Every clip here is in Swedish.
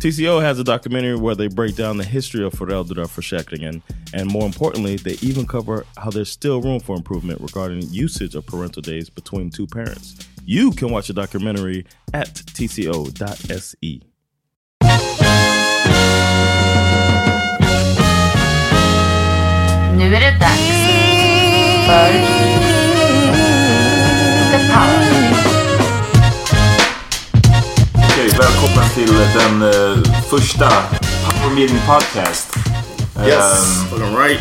TCO has a documentary where they break down the history of föräldraförsäkringen and more importantly, they even cover how there's still room for improvement regarding usage of parental days between two parents. You can watch the documentary at tco.se. Nu är det dags för The Power. Okej, välkommen till den eh, första Power Meeting Podcast. Yes, Ehm, fucking right.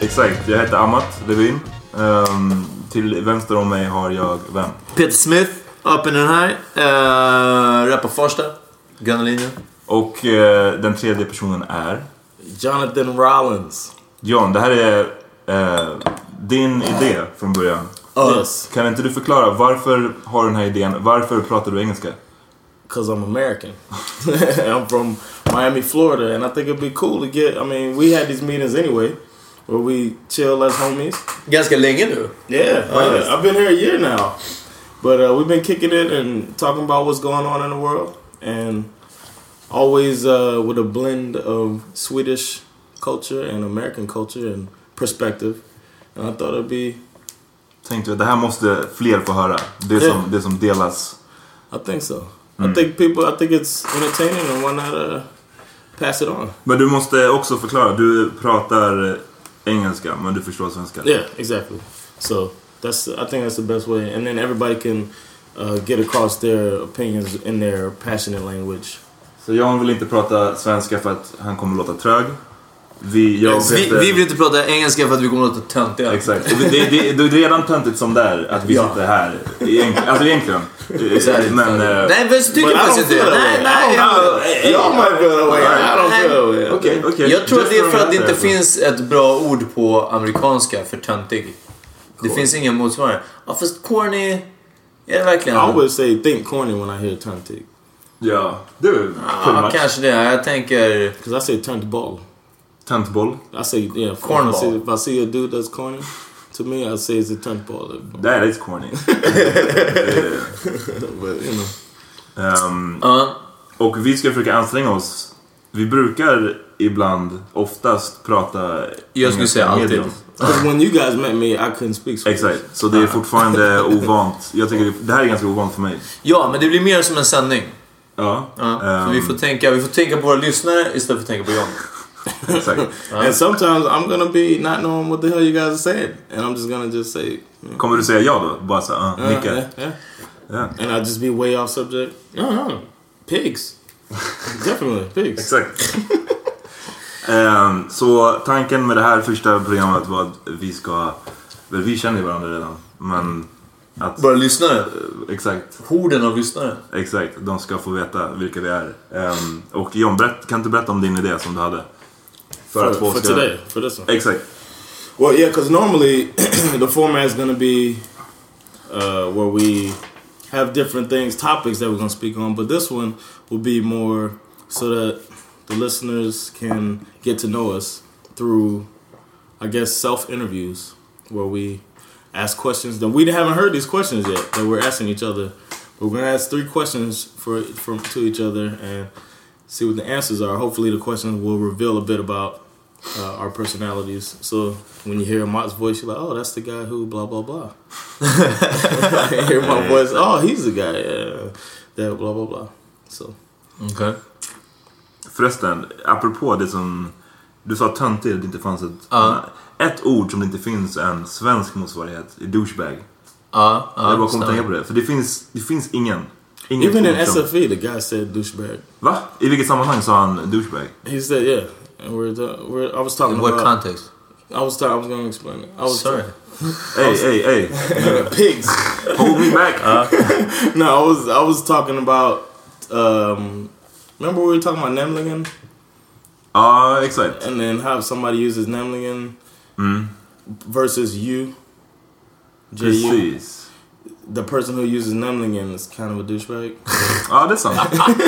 exakt, jag heter Amat Levin. Ehm, till vänster om mig har jag vem? Peter Smith, upp i den här. Uh, rappar första. Gunnalinjen. Och eh, den tredje personen är Jonathan Rollins. John. Det här är eh, din idé från början. Yes, Kan inte du förklara varför har du den här idén? Varför pratar du engelska? Because I'm American. I'm from Miami, Florida, and I think it'd be cool to get. I mean, we had these meetings anyway, where we chill as homies. Ganska länge nu. Yeah, Oh, yeah. I've been here a year now, but uh, we've been kicking it and talking about what's going on in the world, and always uh, with a blend of Swedish culture and American culture and perspective. And I thought it'd be, Tänkte det här måste fler få höra. Det som, det som delas. I think so. I think people, I think it's entertaining, and why not uh, pass it on? Men du måste också förklara. Du pratar engelska men du förstår svenska. Yeah, exactly. So that's I think that's the best way, and then everybody can uh, get across their opinions in their passionate language. Så Jan vill inte prata svenska för att han kommer låta trög. Vi, jag Vi, vi vill inte prata engelska för att vi kommer att låta töntiga. Exakt. Och det, det, det, det är redan töntigt som det är att vi Ja. sitter här. Egent, alltså egentligen. Men... eh, Nej, men så tycker jag inte. Nej, nej. Jag- might feel that way. I don't Nej. feel that way. Okej, okej. Jag tror att det är för att det inte finns ett bra ord på amerikanska för töntig. Det finns ingen motsvarighet. Ja, fast corny... Är det verkligen? I always say think corny when I hear töntig. Ja, du. Ja, kanske det. Jag tänker... Because I say turn the ball. Tentboll. I say yeah. Cornball. I see, if I see a dude that's corny, to me I say it's a turn the ball. That is corny. But you know, Ehm, Ja. och vi ska försöka anstränga oss. Vi brukar ibland, oftast, prata Jag skulle säga alltid. because when you guys met me, I couldn't speak Swedish. Exakt, så det är fortfarande ovant. Jag tycker det, här är ganska ovant för mig. ja, men det blir mer som en sändning. Ja, Ja, ehm, vi, får tänka, vi får tänka på våra lyssnare istället för att tänka på John. And sometimes I'm gonna be not knowing what the hell you guys are saying, and I'm just gonna just say, you know, Kommer du säga ja då? Bara så, uh, yeah, nicka? yeah, yeah. Ja. and I just be way off subject. No, no, pigs, definitely pigs. Exakt. Ehm, så tanken med det här första programmet var att vi ska... Väl, vi känner ju varandra redan. Men att... Våra lyssnare. Exakt. Horden av lyssnare. Exakt. De ska få veta vilka vi är. Ehm, och John, berätt, kan du berätta om din idé som du hade? För For, att for today, for this one. Exakt. Well, yeah, because normally the format is going to be uh, where we have different things, topics that we're going to speak on, but this one will be more so that the listeners can get to know us through, I guess, self interviews where we ask questions that we haven't heard these questions yet that we're asking each other. But we're going to ask three questions for from to each other and see what the answers are. Hopefully, the questions will reveal a bit about uh, our personalities. So when you hear Mott's voice, you're like, oh, that's the guy who blah blah blah. you hear my voice, oh, he's the guy uh, that blah blah blah. So Okay. Förresten, apropå det som... Du sa töntig, att det inte fanns ett... Ja. Ett ord som det inte finns en svensk motsvarighet douchebag. Ja, ja. jag bara kom att tänka på det. För det finns, det finns ingen. Inget even in ord SFE, the guy said douchebag. Va? I vilket sammanhang sa han douchebag? He said, yeah. And we're, the, we're I was talking In what about. context? I was talking. I was going to explain it. I was Sorry. Ey, ey, ey. pigs. Hold me back. no, I was I was talking about. Um, remember we were talking about Nemlingen, Ja, exakt. and then how somebody uses Nemlingen versus you. J.U. Precis. The person who uses Nemlingen is kind of a douchebag, oh, det är sant.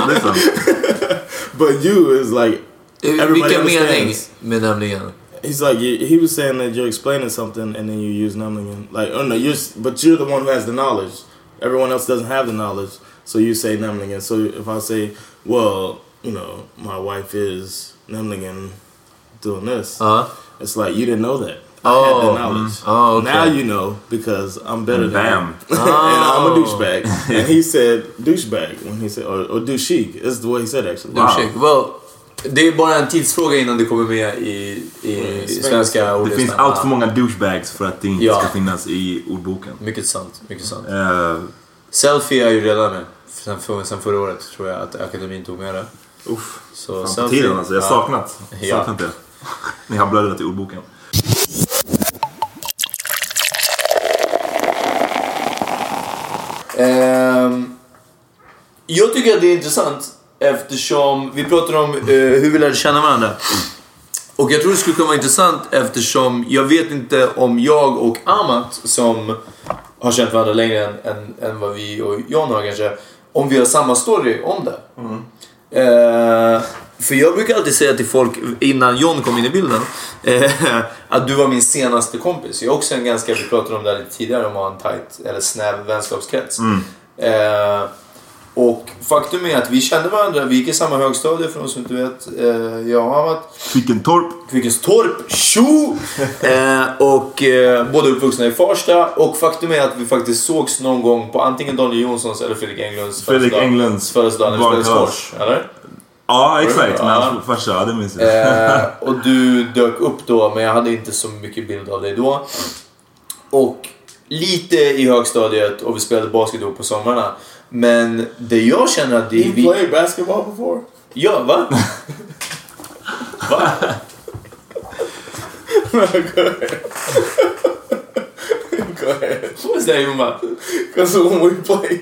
Det är sant. but you is like Everybody Vilken understands. med he's like he was saying that you're explaining something and then you use Nemlingen like oh no you're but you're the one who has the knowledge. Everyone else doesn't have the knowledge, so you say Nemlingen. So if I say, well, you know, my wife is Nemlingen doing this. Ja. It's like you didn't know that. I Oh, had the knowledge. mm. Oh, okay. Now you know because I'm better than Bam. you. and I'm a Oh. douchebag. and he said douchebag when he said or, or douchey. That's the way he said actually. Wow. Ursäkta. Well, det är bara en tidsfråga innan det kommer med i, i svenska Det ordlistan. finns allt för många douchebags för att det inte Ja. ska finnas i ordboken. Mycket sant. Mycket sant. Uh, Selfie är ju redan med. Sen, för, sen förra året tror jag att akademin tog med det. uff. Så Fan, tiden alltså. Jag har saknat. Ja. Saknat det. Ni har bläddrat i ordboken. Jag tycker att det är intressant eftersom vi pratar om eh, hur vi lärde känna varandra. Och jag tror det skulle kunna vara intressant eftersom jag vet inte om jag och Amat som har känt varandra längre än, än, än vad vi och John har kanske, om vi har samma story om det. Eh, för jag brukar alltid säga till folk innan John kom in i bilden eh, att du var min senaste kompis. Jag är också en ganska, vi pratade om det här lite tidigare, om att ha en tight eller snäv vänskapskrets. Eh, och faktum är att vi kände varandra, vi gick i samma högstadie för de som inte vet. Eh, jag har varit Kvickentorp. Kvickenstorp, tjo! eh, och eh, båda uppvuxna i Farsta. Och faktum är att vi faktiskt sågs någon gång på antingen Daniel Jonssons eller Fredrik Englunds Fredrik Englunds födelsedag när vi spelade barnkalas. squash. Eller? Ja, exakt. Med hans farsa. Det minns jag. Eh, och du dök upp då, men jag hade inte så mycket bild av dig då. Och lite i högstadiet och vi spelade basket ihop på somrarna. Men det jag känner att det You vi... played basketball before? Ja, va? va? Go ahead. Go ahead. Vad säger man? Because when we played,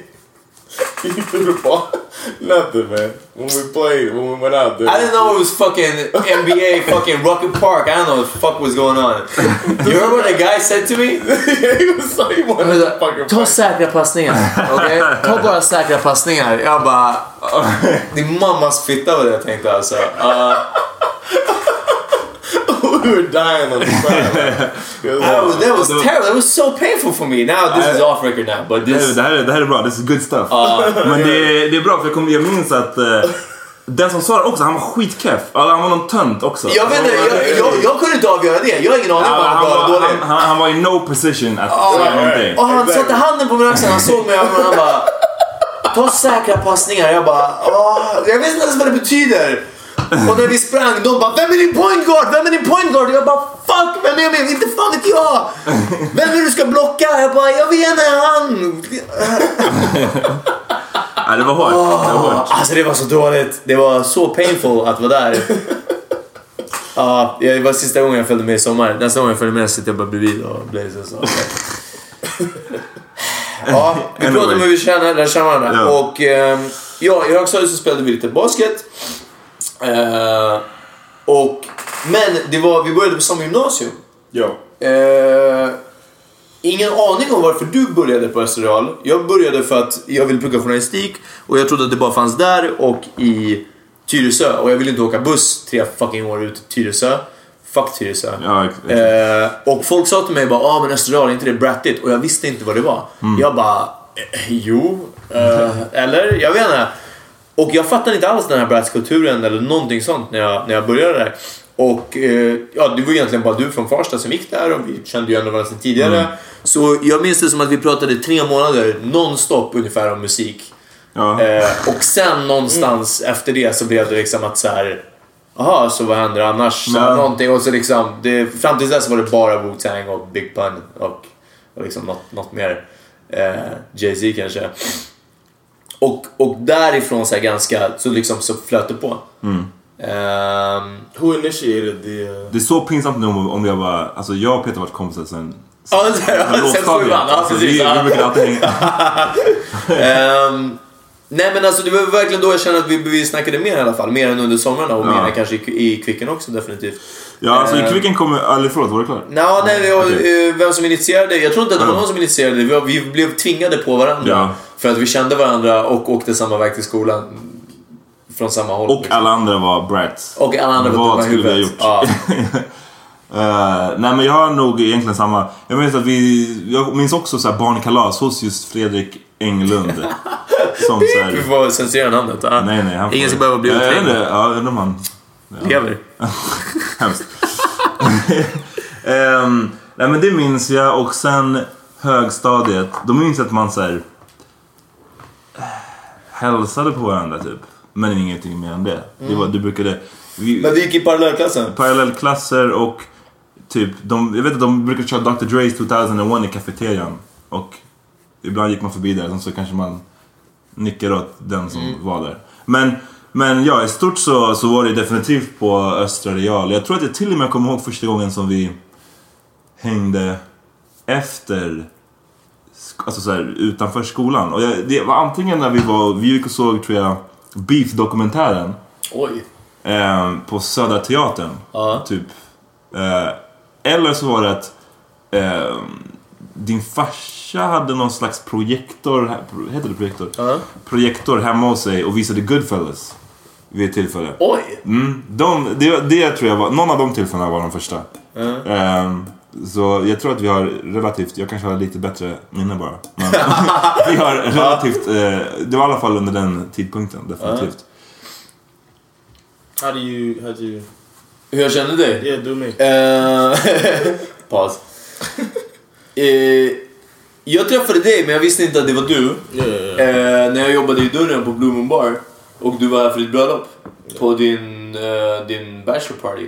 you threw the ball. Nothing, man. When we played, when we went out there. I didn't know it was fucking NBA fucking Rocket Park. I don't know what the fuck was going on. You remember what the guy said to me? he was like, he wanted to fucking Ta säkra passningar, okej? Ta bara säkra passningar. Jag bara... Din mammas fitta var det jag tänkte alltså. Uh, we were dying on the sideline. that was, that was terrible. That was so painful for me. Now this is off record now, but Det, this... det, här, är- det här är bra, this is good stuff. Men det, är- det är bra för jag, kom, jag minns att eh, den som sa det också, han var skitkeff. Alltså, han var någon tönt också. Jag vet inte, jag, jag, jag kunde inte avgöra det. Jag har ingen aning om han, han var dålig. han, han, han var i no position att säga någonting. Och han satte handen på min axel, han såg mig i ögonen och han bara... Ta säkra passningar. Jag bara... Åh, jag vet inte ens vad det betyder. Och när vi sprang, de bara Vem är din point guard? Vem är din point guard? Jag bara Fuck, vem är min? Inte fan vet jag! Vem är det du ska blocka? Jag bara Jag vet inte, han! Ja, det var hårt. Det var hårt. Alltså det var så dåligt. Det var så painful att vara där. Ja, det var sista gången jag följde med i sommar. Nästa gång jag följer med sitter jag bara bredvid och blir så. Ja, vi pratade om hur vi känner, lär känna varandra. Ja. Och ehm, ja, i högstadiet så spelade vi lite basket. Eh, och, men det var, vi började på samma gymnasium. Yo. Eh, ingen aning om varför du började på Österreal. Jag började för att jag ville plugga journalistik och jag trodde att det bara fanns där och i Tyresö. Och jag ville inte åka buss tre fucking år ut till Tyresö. Fuck Tyresö. Ja. Eh, och folk sa till mig bara ah men Österreal, är inte det brattigt? Och jag visste inte vad det var. Jag bara, eh, jo, eh, eller? Jag vet inte. Och jag fattade inte alls den här bratskulturen eller någonting sånt när jag, när jag började där. Och eh, ja, det var egentligen bara du från Farsta som gick där och vi kände ju ändå varandra sedan tidigare. Så jag minns det som att vi pratade tre månader nonstop ungefär om musik. Ja. Eh, och sen någonstans efter det så blev det liksom att så här. Jaha, så vad händer annars? Så. Någonting och så liksom, det, fram till dess var det bara Wu-Tang och Big Pun och, och liksom något, något mer. Eh, Jay-Z kanske. Och, och därifrån så här ganska, så liksom så flöt det på. Ehm, Who initiated the... Uh, Det är så pinsamt nu om, om jag bara... Alltså jag och Peter har varit kompisar sen... Ja, sen- sjuan, ja, Alltså, precis. Ehm, nej men alltså det var verkligen då jag kände att vi, vi snackade mer i alla fall. Mer än under somrarna och Ja. mer än kanske i, i Kvicken också definitivt. Ja, alltså i Kvicken kommer... Eller förlåt, var det klart? Nå, nej, jag, Okej. eh, vem som initierade Jag tror inte att det var någon som initierade det. Vi, vi blev tvingade på varandra. Ja. För att vi kände varandra och åkte samma väg till skolan. Från samma håll. Och liksom. alla andra var brats. Och alla andra var Vad skulle vi ha gjort? Ja. Eh, nej men jag har nog egentligen samma. Jag minns att vi... Jag minns också så här barnkalas hos just Fredrik Englund. som så här, Vi får censurera namnet. Ja. Nej nej. Han Ingen får- ska behöva bli uthängd. Ja, jag undrar om han... Lever. Hemskt. Ehm, nej men det minns jag och sen högstadiet. Då minns jag att man så här, eh, hälsade på varandra typ. Men ingenting mer än det. det var, du brukade... Vi, Men vi gick i parallellklassen. parallellklasser och typ, de, jag vet att de brukar köra Dr. Dre's 2001 i kafeterian. Och ibland gick man förbi där och så kanske man nickade åt den som var där. Men, men ja, i stort så, så var det definitivt på Östra Real. Jag tror att jag till och med kommer ihåg första gången som vi hängde efter Alltså så här, utanför skolan. Och jag, det var antingen när vi var, vi gick och såg tror jag Beef-dokumentären Oj. eh, på Södra Teatern. Ja. Typ. Eh, eller så var det att eh, din farsa hade någon slags projektor, he- heter det projektor? Ja. Projektor hemma hos sig och visade Goodfellas. Vid ett tillfälle. Oj. Mm, de, det, det tror jag var, någon av de tillfällena var de första. Eh, så jag tror att vi har relativt, jag kanske har lite bättre minne bara. Men vi har relativt, eh, det var i alla fall under den tidpunkten definitivt. how do you... How do you... Hur jag kände dig? Yeah, do me. Eh, Paus. Eh, jag träffade dig men jag visste inte att det var du. Yeah, yeah, yeah. Eh, när jag jobbade i dörren på Blue Moon Bar. Och du var här för ditt bröllop. På din, eh, din bachelor party.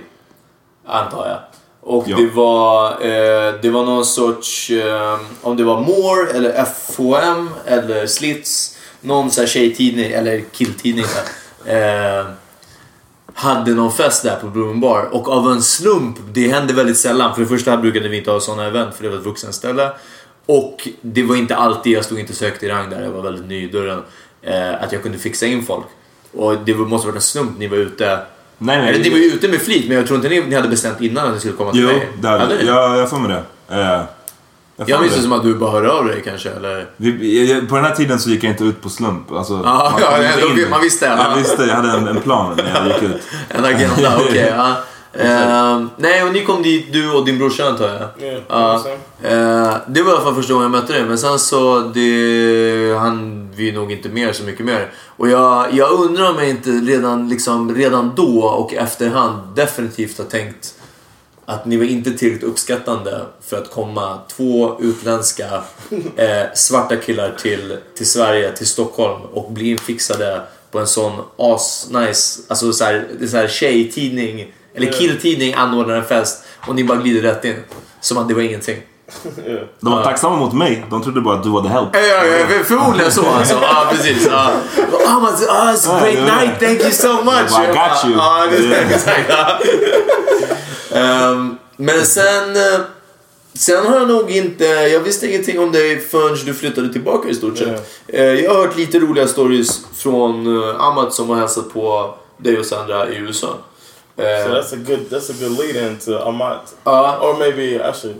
Antar jag. Och Ja. det var, eh, det var någon sorts, eh, om det var More eller FHM eller Slits. Någon sån här tjejtidning eller killtidning. där, Eh, hade någon fest där på Blue Moon Bar och av en slump, det hände väldigt sällan. För det första brukade vi inte ha sådana event för det var ett vuxenställe. Och det var inte alltid, jag stod inte så högt i rang där, jag var väldigt ny i dörren. eh, att jag kunde fixa in folk. Och det måste varit en slump ni var ute. Nej, nej. Eller ni var ju ute med flit, men jag tror inte ni, ni hade bestämt innan att ni skulle komma till Jo, mig. det hade ni? jag. Jag för mig det. Eh, jag Jag minns det det. som att du bara hörde av dig kanske, eller? Vi, jag, på den här tiden så gick jag inte ut på slump. Alltså, Ja, man ja, ja, då man visste, ja. Jag visste, jag hade en, en plan när jag gick ut. En agenda, okej. ja. Ehm, nej, och ni kom dit, du och din brorsa antar jag? Yeah, Ja. Eh, det var i alla fall första gången jag mötte dig, men sen så det, han vi nog inte mer så mycket mer. Och jag, jag undrar om jag inte redan, liksom, redan då och efterhand definitivt har tänkt att ni var inte tillräckligt uppskattande för att komma två utländska eh, svarta killar till, till Sverige, till Stockholm och bli infixade på en sån as-nice, alltså så här, det är så här tjejtidning, eller killtidning anordnar en fest och ni bara glider rätt in. Som att det var ingenting. De var tacksamma mot mig. De trodde bara att du var the help. Ja, ja, ja, förmodligen så alltså. Ja, precis. Ja. Oh, man, oh, it's a great night, thank you so much. I got you. Ja, det- Yeah. exakt. Ja. Ehm, men sen... eh, Sen har jag nog inte... Jag visste ingenting om dig förrän du flyttade tillbaka i stort sett. Eh, Jag har hört lite roliga stories från uh, Amat som har hälsat på dig och Sandra i USA. Eh, So that's a good that's a good lead in to Amat. Ja. Or maybe I should.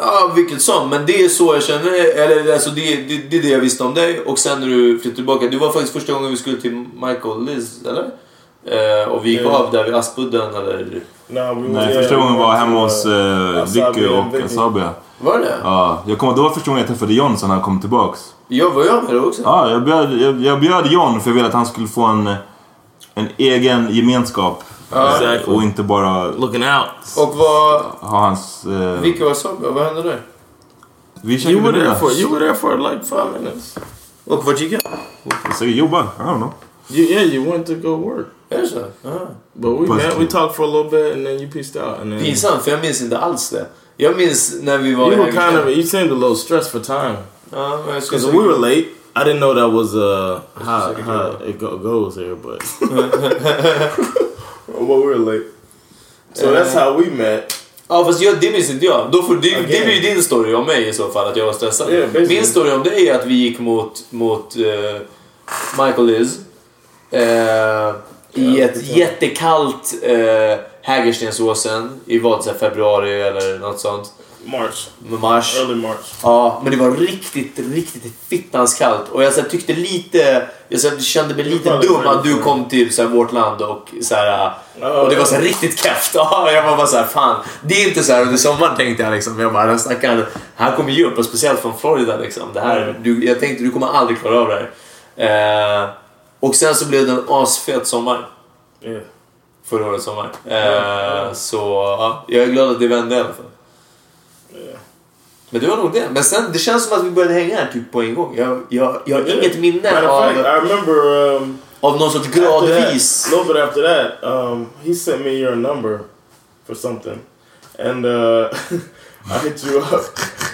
Ja, vilket som. Men det är så jag känner. Eller alltså det, det, det är det jag visste om dig. Och sen när du flyttade tillbaka. Det var faktiskt första gången vi skulle till Michael Liz, eller? Eh, och vi gick Ja. av där vid Aspudden, eller? No, we Nej, yeah, första gången var hemma hos uh, Asabi Vicky and och. Asabia. Var det Ja, jag kommer, det var första gången jag träffade John sen han kom tillbaks. Jag var jag med det också? Ja, jag bjöd, jag, jag bjöd John för jag ville att han skulle få en, en egen gemenskap. Exactly. Och inte bara Looking out. Och vad... ha hans... Eh, Vilka var Sabia? Vad hände där? vi You were there for you were there for like five minutes. Och vart gick jag? Jag säger jobba, I don't know. You, yeah, you went to go work, Är det så? But we met. We talked for a little bit, and then you pieced out. And then Pinsamt, för jag minns inte alls det. Jag minns när vi var you were kind of you seemed a little stressed for time because säga- we were late. I didn't know that was uh how, how it go, goes here, but we were late. So that's how we met. Ja fast jag, det minns inte jag. Då får, det, det Again. blir ju din story om mig i så fall, att jag var stressad. Yeah. Min story om dig är att vi gick mot, mot eh, Michael Liz. eh, I ett jättekallt uh, Hägerstensåsen i vad, så februari eller något sånt. March, mars. early March. Ja, men det var riktigt, riktigt fittans kallt. Och jag så här, tyckte lite, jag så här, kände mig lite dum att du kom till så här, vårt land och så här, och det var så här, riktigt keft. Ja, jag var bara så här, fan. Det är inte så här under sommaren tänkte jag liksom. Jag bara, den stackaren, han kommer ge upp och speciellt från Florida liksom. Det här, Mm. du, jag tänkte du kommer aldrig klara av det här. Eh, och sen så blev det en asfet sommar. Yeah. Förra årets sommar. Eh, Så ja, jag är glad att det vände i alla fall. Men det var nog det. Men sen, det känns som att vi började hänga här typ på en gång. Jag, jag, jag har inget minne Matter of fact, I remember um, av någon sorts after that, gradvis... a little bit after that, um, he sent me your number for something, and uh, I hit you up,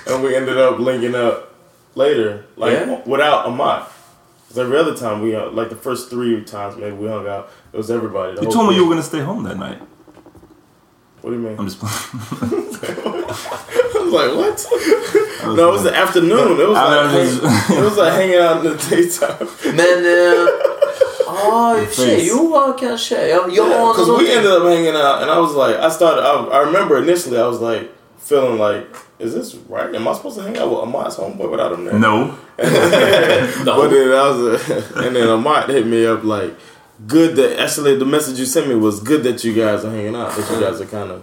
and we ended up linking up later, like Yeah? without Amat. 'Cause every other time we, uh, like the first three times maybe we hung out, it was everybody. The You told me you were gonna stay home that night. What do you mean? I'm just playing. I was like, what? no, it was the afternoon. It was I like, was hang- it was like hanging out in the daytime. Men... Ja, i och för sig. face. Jo, ja, kanske. Jag, jag anar Because we ended up hanging out, and I was like, I started. I, I remember initially, I was like feeling like, is this right? Am I supposed to hang out with Amat's homeboy without him there? no. But then I was, and then Amat hit me up like, good that actually the message you sent me was good that you guys are hanging out. That you guys are kind of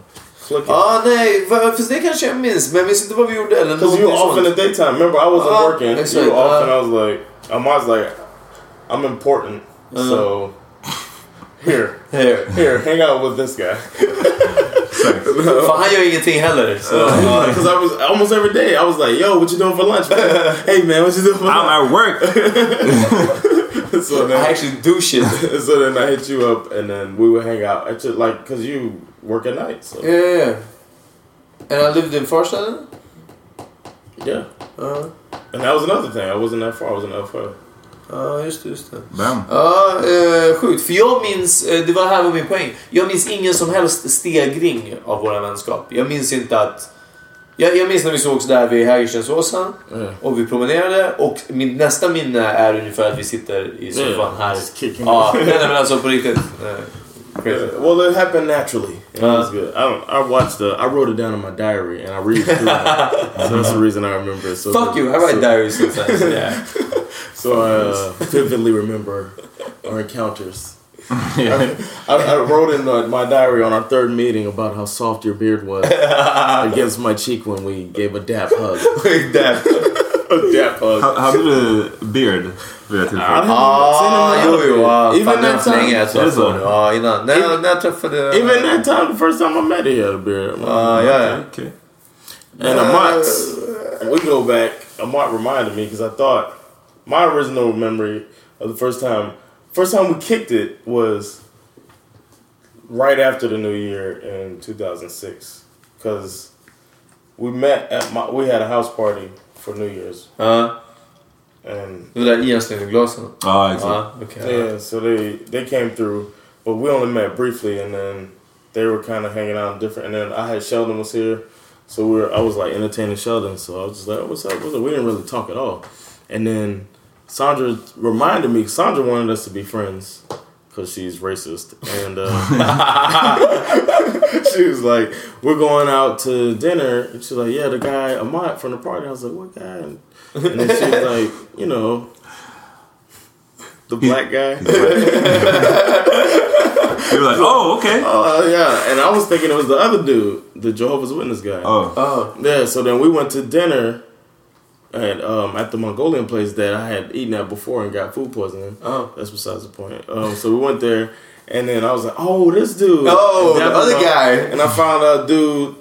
clicking. Ja, nej. För, för det kanske jag minns. Men jag minns inte vad vi gjorde. Eller Because you were någonting off in the daytime. Remember, I wasn't Uh, working. exactly, You were off, uh, and I was like, Amat's like, I'm important, so here, Here. here, hang out with this guy. För han gör ingenting heller. Så. Because I was almost every day, I was like, "Yo, what you doing for lunch? Man? hey, man, what you doing for I'm at work. so I actually do shit. so then I hit you up, and then we would hang out. Actually, like, cause you work at night, so Yeah, yeah. And I lived in Farsta then? yeah. Ja, And that was another thing. I wasn't that far. I was in Älvsjö. ja, just det. Just det. Bam. Ja, eh, sjukt. För jag minns, eh, det var här var min poäng. Jag minns ingen som helst stegring av våra vänskap. Jag minns inte att Jag, jag minns när vi sågs där vid Hägerstensåsen och vi promenerade och min nästa minne är ungefär att vi sitter i soffan Yeah, här. Ja, nej, nej, men alltså på riktigt. eh, Crazy. Well, it happened naturally. It Uh. was good. I. I watched the. I wrote it down in my diary, and I read through it. so that's the reason I remember it. So Fuck you, I write so, diaries sometimes. Yeah. So I uh, vividly remember our encounters. I, I wrote in uh, my diary on our third meeting about how soft your beard was against my cheek when we gave a dap hug. Dap. a dap hug. Ha- Hade du beard vid? Ah, jo, jo. Even Fan, det var that time. jag Är det så? träffade honom. Ja, innan. När, när jag träffade... Even that time, the first time I met her, he had a beard. Ja, ja, ja. Okej. And Amat, we go back. Amat reminded me because I thought my original memory of the first time, first time we kicked it was right after the new year in 2006 because we met at my, we had a house party for New Year's Ja. and Det var där Ian slängde glasen. Ja, exakt. Ja, okej. yeah, so they they came through, but we only met briefly, and then they were kind of hanging out different. And then I had Sheldon was here, so we were I was like entertaining Sheldon, so I was just like, oh, "What's up? What's up?" We didn't really talk at all. And then Sandra reminded me. Sandra wanted us to be friends because she's racist, and uh, she was like, "We're going out to dinner." And she's like, "Yeah, the guy Amat from the party." I was like, "What guy?" And, and then she was like, "You know." The black guy. You were like, oh, okay. Oh yeah, and I was thinking it was the other dude, the Jehovah's Witness guy. Oh. Oh. Yeah, so then we went to dinner at um, at the Mongolian place that I had eaten at before and got food poisoning. Oh. That's besides the point. Um, so we went there, and then I was like, "Oh, this dude." Oh, the other guy. And I found out dude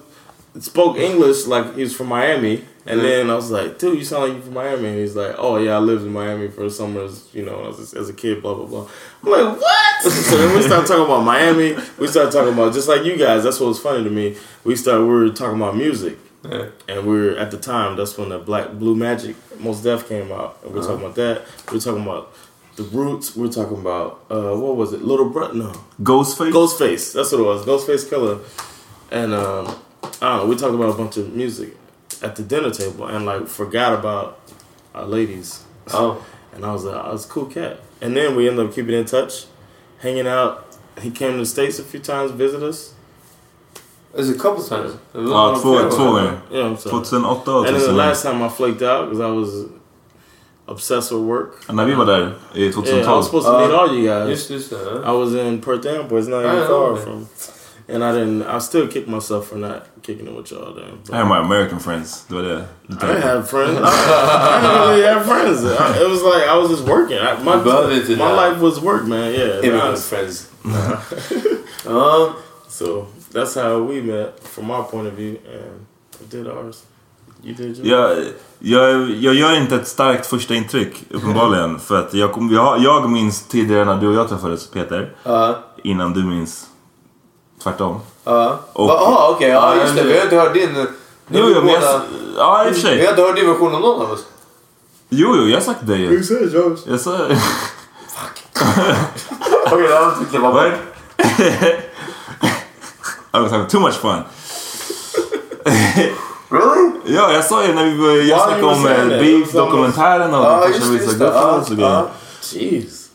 spoke English like he was from Miami. And then I was like, "Dude, you sound like you're from Miami." And he's like, "Oh yeah, I lived in Miami for summers, you know, as a, as a kid." Blah blah blah. I'm like, "What?" so then we started talking about Miami. We started talking about just like you guys. That's what was funny to me. We started. We were talking about music. Yeah. And we were at the time. That's when the Black Blue Magic Most Def came out, and we were talking about that. We were talking about the Roots. We were talking about uh, what was it? Little Brother? No, Ghostface? Ghostface. That's what it was. Ghostface Killer. And um, I don't know. We talked about a bunch of music at the dinner table, and like forgot about our ladies. Oh. And I was like, I was a cool cat. And then we ended up keeping in touch, hanging out. He came to the states a few times, visit us. It was a couple times. Ja, två, två gånger. Yeah, I'm sorry. 2008 och And then the last time I flaked out because I was obsessed with work. När vi var där i Yeah, I 2012. was supposed to meet uh, all you guys. Just, just det. I was in Perth Amboy. It's not even I know, far from. And I didn't. I still kick myself for not kicking it with y'all. Then I had my American friends. Do var det. I didn't have friends. I, I didn't really have friends. I, it was like I was just working. I, my Above it my that. life was work, man. Yeah. to be Immigrant friends. Ja. Um, so that's how we met from our point of view, and we did ours. You did yours. Jag, jag, jag gör inte ett starkt första intryck, uppenbarligen. För att jag, kom, jag, jag minns tidigare när du och jag träffades, Peter. Ja. Innan du minns tvärtom. Ja. Jaha, okej. Ja, Ja, just det. Vi har inte hört din... nu Jo, jo, men jag, ja, i och för Vi har sig. inte hört din version av någon av oss. Jo, jo, jag har sagt det ju. said yours. Jag sa... Okej, det klippa What? bort. I was having too much fun. Really? Ja, jag sa ju när vi började, jag Ja, snackade om eh. Beef-dokumentären och just första. Ja, Goodfellas och grejer. Jeez.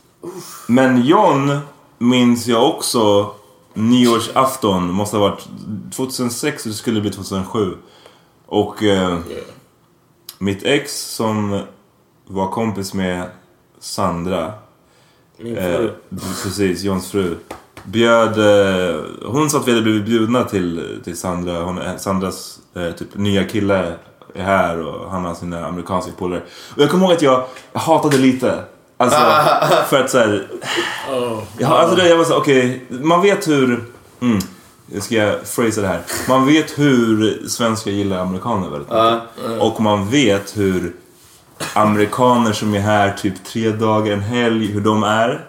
Men John minns jag också nyårsafton, måste ha varit 2006 och det skulle bli 2007. Och eh, Yeah. mitt ex som var kompis med Sandra, Min eh, fru. precis, Johns fru, bjöd... Eh, hon sa att vi hade blivit bjudna till, till Sandra. Hon, eh, Sandras eh, typ nya kille är här och han har sina amerikanska polare. Och jag kommer ihåg att jag, jag hatade lite. Alltså, för att såhär... Oh. Ja, alltså det, jag var så okej, man vet hur... Mm, jag ska phrasa det här. Man vet hur svenskar gillar amerikaner väldigt mycket. Och man vet hur amerikaner som är här typ tre dagar, en helg, hur de är.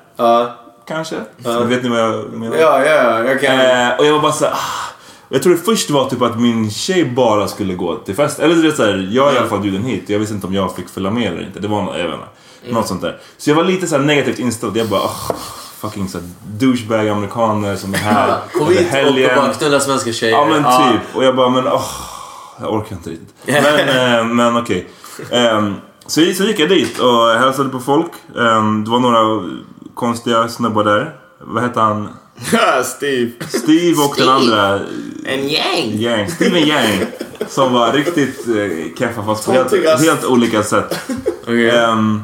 Kanske? Vet ni vad jag menar? Ja, ja, jag kan... Eh, och jag var bara såhär, ah. Jag tror det först var typ att min tjej bara skulle gå till fest. Eller du vet såhär, jag är i alla fall bjuden hit. Jag visste inte om jag fick följa med eller inte. Det var något, jag vet inte. Något sånt där. Så jag var lite såhär negativt inställd. Jag bara, oh, fucking såhär douchebag amerikaner som är här Kom under hit och bara knulla svenska tjejer. Ja men typ. Och jag bara, men åh. jag orkar inte riktigt. Men, eh, men okej. Ehm, så, så gick jag dit och hälsade på folk. Ehm, det var några konstiga snubbar där. Vad hette han? Steve. Steve och den andra. En gäng! Yang. Steven Yang. Som var riktigt eh, keffa fast på helt, helt olika sätt. Okej. Ehm,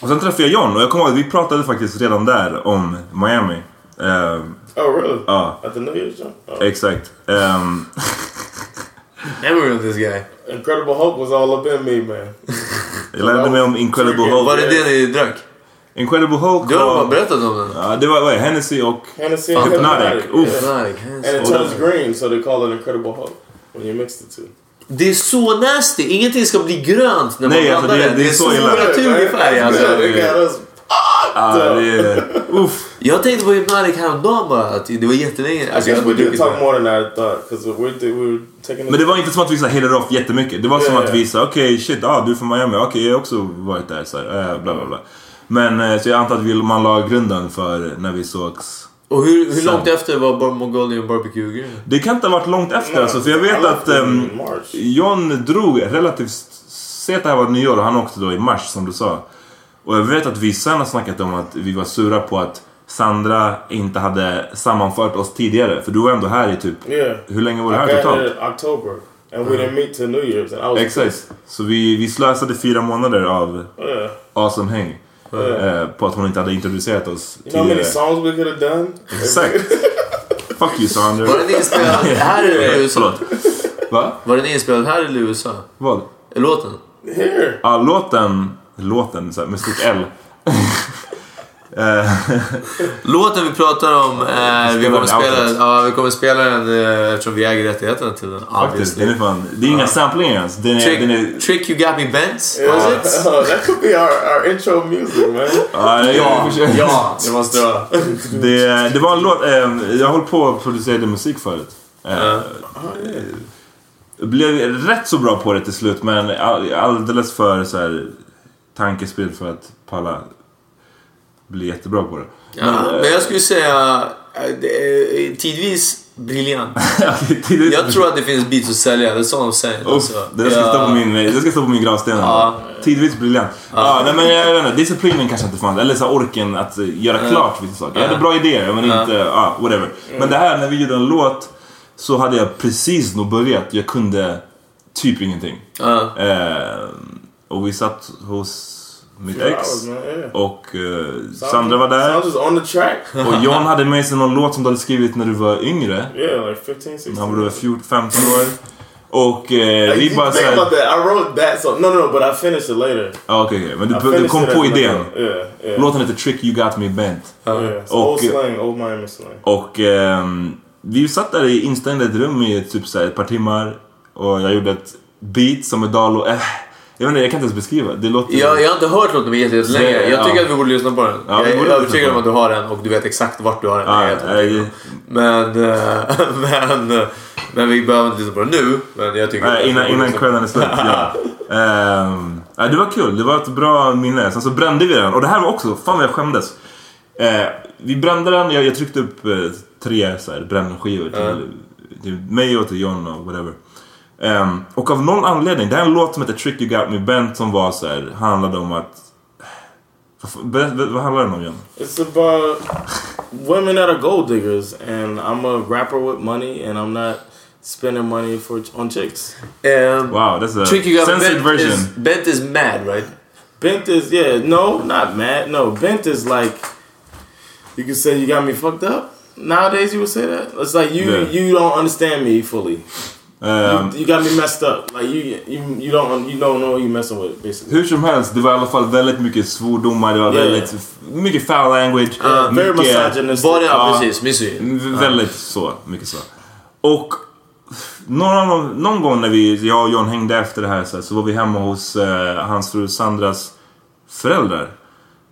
och sen träffade jag John och jag kommer ihåg att vi pratade faktiskt redan där om Miami. Ehm, Oh, really? ja, At the New Year's? Oh. exakt. Ehm, Never with this guy. Incredible Hulk was all up in me, man. jag lärde mig om Incredible Hulk. Var det det ni drack? Incredible Hulk Du har var... berättat om den. Ja, det var vad är? Hennessy och... Hennessy Hypnotic. Hypnotic. Yeah. Kan jag And it turns green, so they call it Incredible Hulk when you mix the two. Det är så nasty. Ingenting ska bli grönt när man Nej, alltså, blandar det- det. det är så illa. naturlig färg. Alltså. Ja, det är... Uff. Jag tänkte på Hypnotic häromdagen bara. Att det var jättelänge. I Alltså, jag we did talk more than I thought, because we, did- we were taking. Men det var inte som att vi så headed off jättemycket. Det var som Ja, att vi sa okej shit, ah, du är från Miami. Okej, jag har också varit där. Så här, eh, bla bla bla. Men eh, så jag antar att man la grunden för när vi sågs. Och hur, hur Sen. långt efter var Bar- Mongolian barbecue-grejen? Det kan inte ha varit långt efter alltså, för jag vet att March. John drog relativt... Säg att det här var nyår och han åkte då i mars som du sa. Och jag vet att vi sen har snackat om att vi var sura på att Sandra inte hade sammanfört oss tidigare. För du var ändå här i typ... Yeah. Hur länge var du här totalt? October, and we didn't meet till New Year's, and I was Exakt. Så vi, vi slösade fyra månader av Yeah. awesome häng. Eh, på att hon inte hade introducerat oss You know how many songs we could have done? Exakt. Fuck you Sandra. Var den inspelad här eller i USA? Förlåt. Va? Var den inspelad här eller i USA? Vad? Låten? Here. Ja, låten... Låten så här, med stort L. Eh, Låten vi pratar om, eh, vi, kommer spela, ja, vi kommer spela den eh, eftersom vi äger rättigheterna till den. Faktiskt, den är fan... Det är inga samplingar ens. Den är... Trick, Den är trick You Got Me Bent? Was Yeah. it? Oh, that could be our, our intro music, man. ja, det, Ja, ja. det måste det vara. Det, det var en låt... Eh, jag höll på att producera musik förut. Eh, Jag blev rätt så bra på det till slut men all- alldeles för så här, för att palla bli jättebra på det. Ja, men jag skulle säga eh, tidvis briljant. Jag tror att det finns beats att sälja, det är så de säger. Alltså, det, ska stå på min, det ska stå på min gravsten. Ja. Tidvis briljant. Ja. nej, men jag vet inte, disciplinen kanske inte fanns. Eller så orken att eh, göra klart vissa saker. Jag hade bra idéer men inte, ja, whatever. Men det här när vi gjorde en låt så hade jag precis nog börjat. Jag kunde typ ingenting. Ja. Eh, och vi satt hos mitt ex. Och eh, Sandra var där. Sounds just on the track. Och John hade med sig någon låt som du hade skrivit när du var yngre. Yeah, like 15, 16. Han var 14, 15 år. Och eh, Like, vi bara think såhär... about that. I wrote that song. No, no, no, but I finished it later. Ja, okej, okej. Men du, du kom på idén. Yeah, yeah. Låten heter Trick You Got Me Bent. Yeah, it's Och- old slang, old Miami slang. Och ehm, vi satt där i instängda ett rum i typ så här, ett par timmar. Och jag gjorde ett beat som är Dalo... Äh, jag inte, jag kan inte ens beskriva. Det låter... Jag, jag har inte hört låten på jättelänge. Jag tycker ja. att vi borde lyssna på den. Ja, jag är övertygad om att du har den och du vet exakt vart du har den. Ja, Jag är helt ja, övertygad om. men, eh, men, eh, men vi behöver inte lyssna på den nu. Men jag tycker Nej, innan, innan kvällen är slut, ja. Ehm, ja, det var kul, det var ett bra minne. Sen så brände vi den och det här var också, fan vad jag skämdes. Eh, vi brände den, jag, jag tryckte upp eh, tre så här, brännskivor till, till mig och till John och whatever. Ehm, och av någon anledning, det här är en låt som heter Trick You Got Me Bent som var så här, handlade om att... Vad, vad, vad handlar den om John? It's about women that are gold diggers, and I'm a rapper with money, and I'm not spending money for on chicks. Um, Wow, that's a Trick You Got Me censored Bent version. is, Bent is mad, right? Bent is yeah, no, not mad. No, bent is like you could say you got me fucked up. Nowadays you would say that. It's like you Yeah. you don't understand me fully. Ehm, You got me messed up. Like you you you don't you don't know who you messing with basically. Hur som helst, det var i alla fall väldigt mycket svordomar, det var Yeah. väldigt, mycket foul language. Uh, very mycket, misogynistic. Var det, ja, precis, misogyn. Väldigt så, mycket så. Och någon, någon gång när vi, jag och John hängde efter det här så, här, så var vi hemma hos eh, hans fru Sandras föräldrar.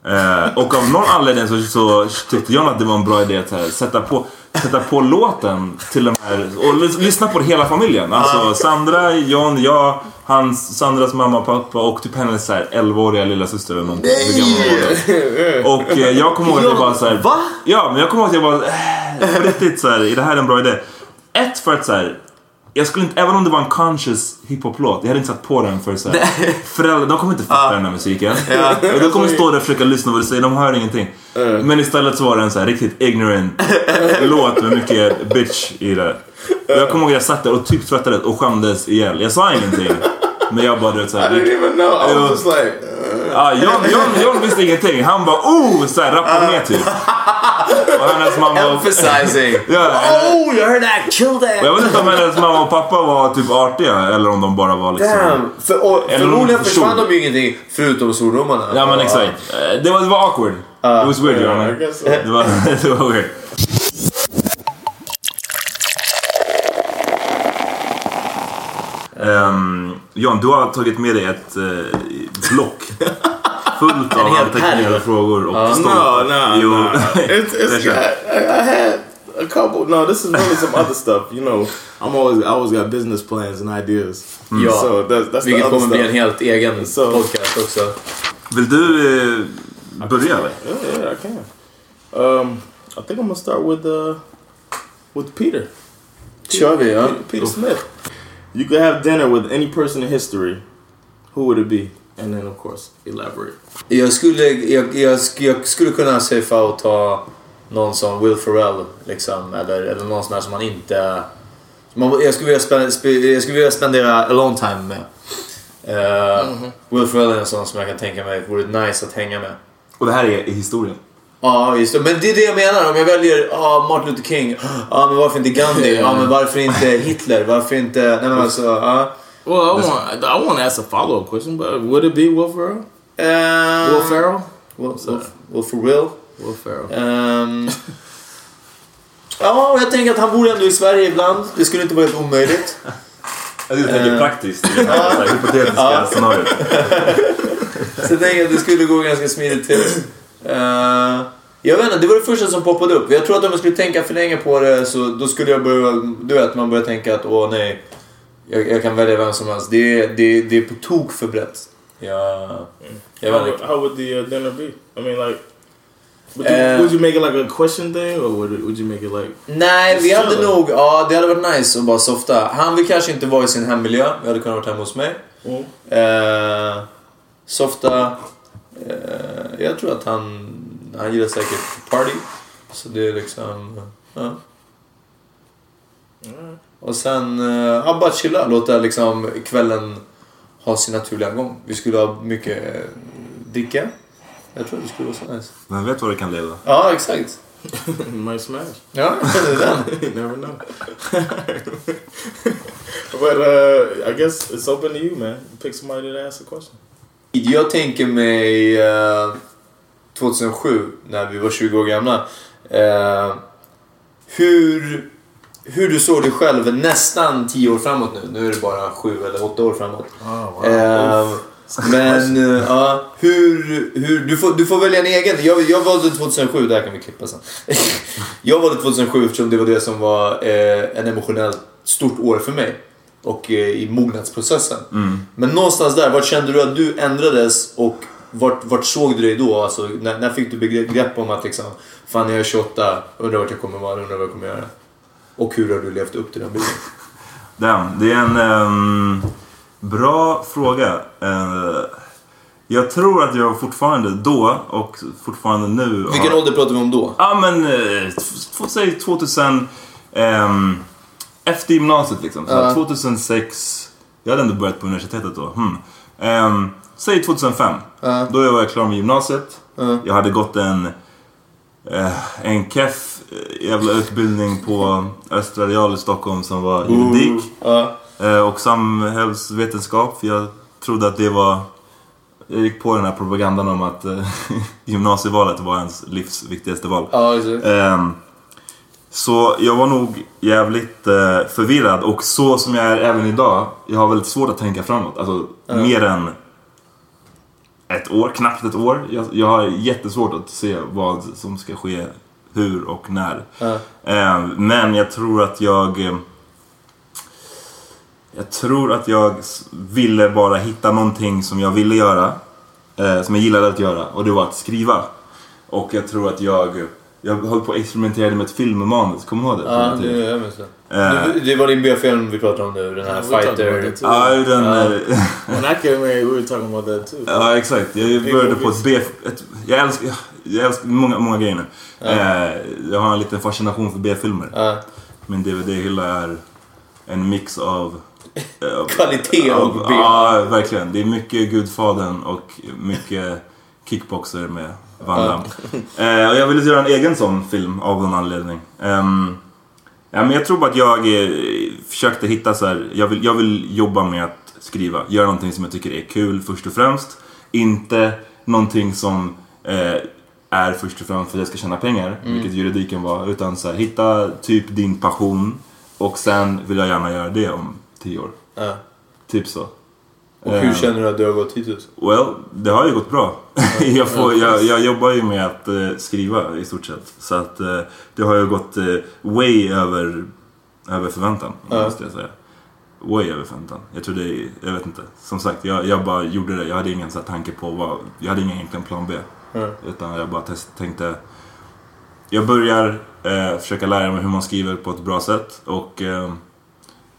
Eh, och av någon anledning så, så tyckte John att det var en bra idé att här, sätta, på, sätta på låten till de här och lys- lyssna på det hela familjen. Alltså Sandra, John, jag, hans, Sandras mamma och pappa och typ hennes så här 11-åriga lilla syster eller någonting. Var. Och eh, jag kommer ihåg att jag bara så här, Va? Ja, men jag kommer ihåg att jag bara, äh, på riktigt så här, är det här en bra idé? Ett, för att så här, Jag skulle inte, även om det var en conscious hiphop-låt, jag hade inte satt på den för så här, föräldrar, de kommer inte fatta den här musiken. Och de kommer stå där och försöka lyssna på vad du säger, de hör ingenting. Men istället så var det en så här riktigt ignorant låt med mycket bitch i det. Och jag kommer ihåg att jag satt där och typ svettades och skämdes ihjäl. Jag sa ingenting. Men jag bara du vet såhär. I didn't even know. I was just like... Ja, John, John, John visste ingenting. Han bara oh! Såhär rappade med typ. Och hennes mamma... Emphasizing. Ja, oh, you heard that? Kill och that! jag vet inte om hennes mamma och pappa var typ artiga eller om de bara var liksom... Damn! För, och, Eller förmodligen försvann de ju ingenting förutom svordomarna. Ja men exakt. Eh, Det var, det var awkward. It was weird John. so. Det var, det var weird. Um, John, du har tagit med dig ett block fullt av hel anteckningar och frågor och No, no, Jo. no. It's, it's, I, I had a couple. No, this is really some other stuff. You know, I'm always I always got business plans and ideas. Ja. So that's, that's the Vilket other kommer bli stuff. en helt egen Så- podcast också. Vill du eh, börja eller? Yeah, yeah, I can. Um, I think I'm gonna start with uh, with Peter. Kör vi, ja. Peter, Peter Smith. You could have dinner with any person in history. Who would it be? And then, of course, elaborate. Jag skulle, jag, jag, jag skulle kunna safea och ta någon som Will Ferrell. Liksom, eller, eller någon sån här som man inte... Man, jag, skulle vilja spendera, jag skulle vilja spendera a long time med. Eh, Will Ferrell är en sån som jag kan tänka mig vore nice att hänga med. Och det här är i historien. Ja, just det. Men det är det jag menar. Om jag väljer ja, Martin Luther King. Ja, men varför inte Gandhi? Ja, men varför inte Hitler? Varför inte... Nej, men alltså... Ja. Well, I want I want to ask a follow up question, but would it be Will Ferrell? Ehm, Will Ferrell? Will, Will, Will Ferrell. Will Ferrell. Ehm, ja, och jag tänker att han bor ändå i Sverige ibland. Det skulle inte vara helt omöjligt. Jag tänker Eh. praktiskt i det här hypotetiska scenariot. Så jag tänker att det skulle gå ganska smidigt till. Eh, jag vet inte, det var det första som poppade upp. Jag tror att om jag skulle tänka för länge på det så då skulle jag börja... Du vet, man börjar tänka att åh nej. Jag, jag kan välja vem som helst. Det, är- det, det är på tok för brett. Jag, jag vet How, inte. how would the uh, dinner be? I mean, like, would you, Uh, would you make it like a question thing, or would would you make it like? Nej, vi hade chilling. nog... Ja, det hade varit nice att bara softa. Han vill kanske inte vara i sin hemmiljö. Vi hade kunnat vara hemma hos mig. Mm. Eh, softa. Eh, jag tror att han... Han gillar säkert party. Så det är liksom... Ja. Och sen... eh, Ja, bara chilla. Låta liksom kvällen ha sin naturliga gång. Vi skulle ha mycket eh, dricka. Jag tror det skulle vara så nice. Vem vet vad det kan leda? Ja, exakt. Might smash. Ja, det är den. you never know. but uh, I guess it's open to you, man. Pick somebody to ask a question. Jag tänker mig eh, 2007, när vi var 20 år gamla. Eh, hur, hur du såg dig själv nästan 10 år framåt nu. Nu är det bara 7 eller 8 år framåt. Eh, men eh, ja, hur, hur, du, får, du får välja en egen. Jag, jag valde 2007, det här kan vi klippa sen. jag valde 2007 eftersom det var det som var eh, en emotionellt stort år för mig. Och eh, i mognadsprocessen. Men någonstans där, vart kände du att du ändrades och vart, vart såg du dig då? Alltså, när, när fick du begrepp grepp om att liksom, fan jag är 28, undrar vart jag kommer vara, undrar vad jag kommer göra. Och hur har du levt upp till den bilden? Damn, det är en ehm, bra fråga. Eh, jag tror att jag fortfarande då och fortfarande nu Vilken har... ålder pratar vi om då? Ja men, eh, säg 2000... ehm, efter gymnasiet liksom. Så Ja. 2006. Jag hade ändå börjat på universitetet då. Hmm. Ehm, säg 2005. Ja. Då var jag klar med gymnasiet. Ja. Jag hade gått en... eh, en keff jävla utbildning på Östra Real i Stockholm som var juridik. Ja. Eh, och samhällsvetenskap. För jag trodde att det var... Jag gick på den här propagandan om att eh, gymnasievalet var ens livs viktigaste val. Ehm, så jag var nog jävligt eh, förvirrad och så som jag är även idag. Jag har väldigt svårt att tänka framåt. Alltså mer än ett år, knappt ett år. Jag, jag har jättesvårt att se vad som ska ske, hur och när. Ehm, men jag tror att jag... eh, Jag tror att jag ville bara hitta någonting som jag ville göra. Eh, som jag gillade att göra och det var att skriva. Och jag tror att jag jag höll på att experimentera med ett filmmanus. Kommer du ihåg det? Ja, det, jag minns det. Eh, Det- var din B-film vi pratade om nu, den här Fighter... Ja, den... When I came here, we were talking about that too. Ja, exakt. Jag började på ett B... Ett, jag älskar, jag älskar många, många grejer nu. Eh, jag har en liten fascination för B-filmer. Min DVD-hylla är en mix av... Kvalitet av- och B. Ja, verkligen. Det är mycket Gudfadern och mycket kickboxer med Van Damme. Eh, och jag ville göra en egen sån film av någon anledning. Ehm, ja, men jag tror bara att jag eh, försökte hitta så här. Jag vill, jag vill jobba med att skriva. Göra någonting som jag tycker är kul först och främst. Inte någonting som eh, är först och främst för att jag ska tjäna pengar, vilket juridiken var. Utan så här, hitta typ din passion och sen vill jag gärna göra det om tio år. Ja. Typ så. Och hur Eh, känner du att du har gått hittills? Well, det har ju gått bra. jag, får, jag, jag jobbar ju med att eh, skriva i stort sett. Så att eh, det har ju gått way över, över förväntan, Ja. måste jag säga. Way över förväntan. Jag tror det är, jag vet inte. Som sagt, jag, jag bara gjorde det. Jag hade ingen så här, tanke på vad, jag hade ingen egentligen plan B. Ja. Utan jag bara test, tänkte, jag börjar försöka lära mig hur man skriver på ett bra sätt. Och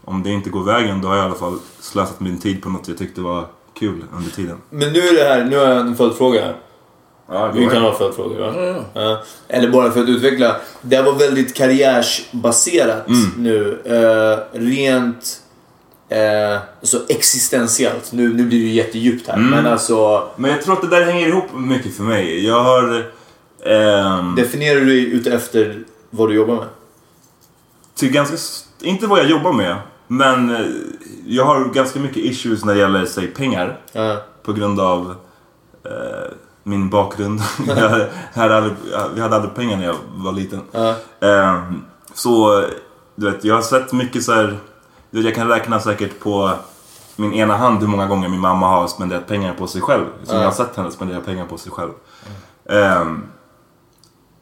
om det inte går vägen, då har jag i alla fall slösat min tid på något jag tyckte var kul under tiden. Men nu är det här, nu har jag en följdfråga här. Ja, Vi kan ha följdfrågor va? Ja. Eller bara för att utveckla. Det här var väldigt karriärsbaserat Mm. nu. Eh, rent eh, alltså existentiellt. Nu, nu blir det ju jättedjupt här. Mm. Men alltså, Men jag tror att det där hänger ihop mycket för mig. Jag har... ehm, definierar du dig ut efter vad du jobbar med? till ganska, s- inte vad jag jobbar med, men eh, jag har ganska mycket issues när det gäller, säg pengar. Ja. På grund av eh, min bakgrund. jag hade aldrig, vi hade aldrig pengar när jag var liten. Ja. Ehm, så, du vet, jag har sett mycket så här, du vet, jag kan räkna säkert på min ena hand hur många gånger min mamma har spenderat pengar på sig själv. Som Ja. jag har sett henne spendera pengar på sig själv. Ehm,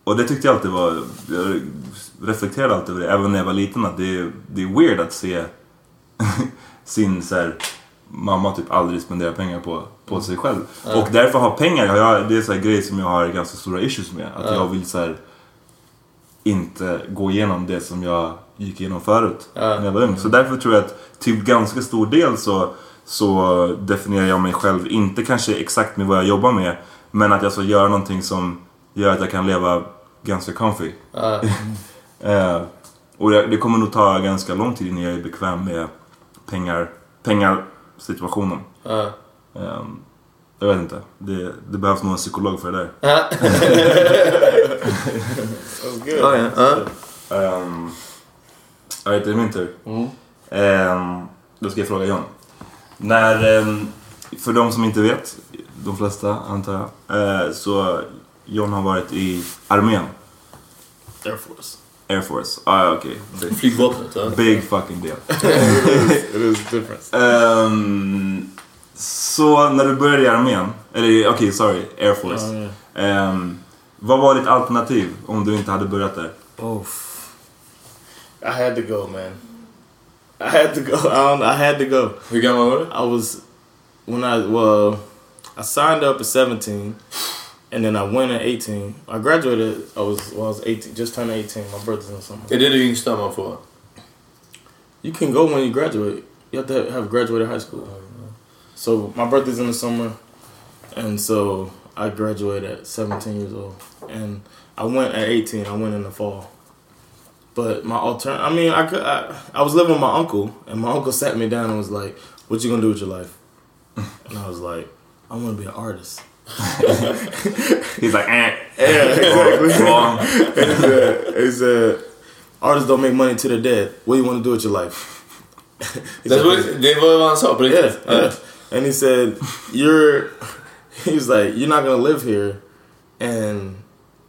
och det tyckte jag alltid var, jag reflekterade alltid över det, även när jag var liten, att det är, det är weird att se sin så här, mamma typ aldrig spendera pengar på, på sig själv. Och därför har pengar, jag, det är så här grej som jag har ganska stora issues med. Att jag vill så här, inte gå igenom det som jag gick igenom förut när jag var ung. Så därför tror jag att till ganska stor del så, så definierar jag mig själv, inte kanske exakt med vad jag jobbar med, men att jag ska göra någonting som gör att jag kan leva ganska comfy. Eh, och det, kommer nog ta ganska lång tid innan jag är bekväm med pengar, pengarsituationen. Ja. Ehm, jag vet inte. Det, det behövs nog en psykolog för det där. Ja, ja. Ja. Um, ja, det är min tur. Ehm, då ska jag fråga John. När, ehm, för de som inte vet, de flesta antar jag, eh, så John har varit i armén. Air Force. Air Force. Ah, ja, okej. Big, Flygvapnet. Ja. big fucking deal. It is different. Ehm, så när du började i armén, eller okej, sorry, Air Force. Ehm, vad var ditt alternativ om du inte hade börjat där? Oh, I had to go, man. I had to go. I don't. I had to go. Hur gammal var du? I was when I well, I signed up at 17, and then I went at 18. I graduated. I was well, I was 18, just turned 18. My birthday's in the summer. Är det det start my får? You can go when you graduate. You have to have graduated high school. So my birthday's in the summer, and so I graduated at 17 years old, and I went at 18. I went in the fall. But my altern I mean, I could. I, I was living with my uncle, and my uncle sat me down and was like, "What you gonna do with your life?" And I was like, "I want to be an artist." He's like, eh. Yeah, exactly. Wrong. he said, he said, "Artists don't make money to they're dead. What do you want to do with your life?" He Det said, var, det var vad han yeah, yeah. And he said, "You're." He was like, "You're not gonna live here, and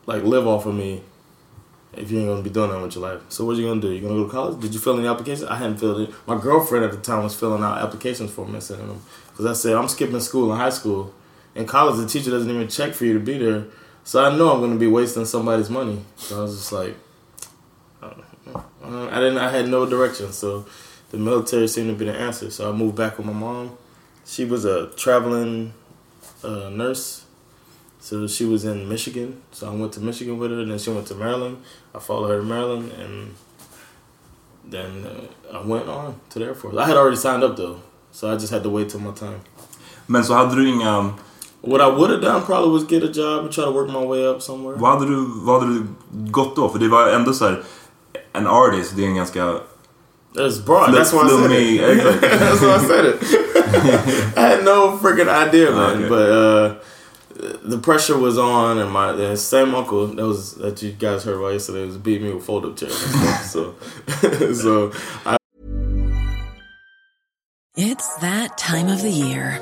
like live off of me, if you ain't gonna be doing that with your life. So what are you gonna do? You gonna go to college? Did you fill any applications? I hadn't filled it. My girlfriend at the time was filling out applications for me and sending them because I said I'm skipping school in high school. In college, the teacher doesn't even check for you to be there, so I know I'm gonna be wasting somebody's money. So I was just like, uh, I didn't. I had no direction, so the military seemed to be the answer. So I moved back with my mom. She was a traveling uh, nurse, So she was in Michigan, so I went to Michigan with her, and then she went to Maryland. I followed her to Maryland, and then uh, I went on to the Air Force. I had already signed up though, so I just had to wait till my time. Men så hade du. What I would have done probably was get a job and try to work my way up somewhere. Vad hade du, vad hade du gått då? För det var ändå så här... En artist, det är en ganska... That's broad. That's why I said it. That's why I said it. I had no freaking idea, man. Okay. But uh, the pressure was on, and my the same uncle that was that you guys heard about yesterday was beating me with fold up chairs. So, so I It's that time of the year.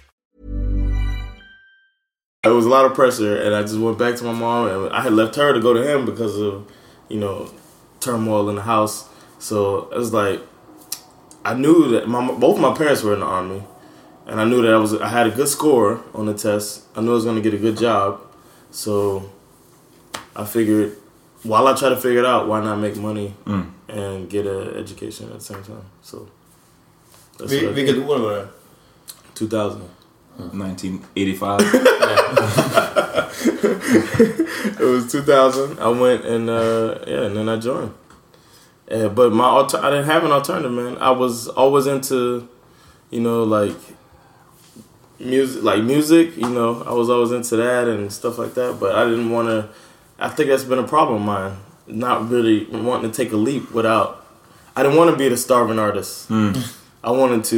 It was a lot of pressure, and I just went back to my mom, and I had left her to go to him because of, you know, turmoil in the house. So it was like, I knew that my both my parents were in the army, and I knew that I was I had a good score on the test. I knew I was going to get a good job, so I figured while I try to figure it out, why not make money Mm. and get an education at the same time? So that's Vil- what I vilket did. år var det? 2000. 1985. it was 2000. I went and uh, yeah, and then I joined. Uh, but my alter- I didn't have an alternative, man. I was always into, you know, like music, like music. You know, I was always into that and stuff like that. But I didn't want to. I think that's been a problem of mine. Not really wanting to take a leap without. I didn't want to be the starving artist. I wanted to,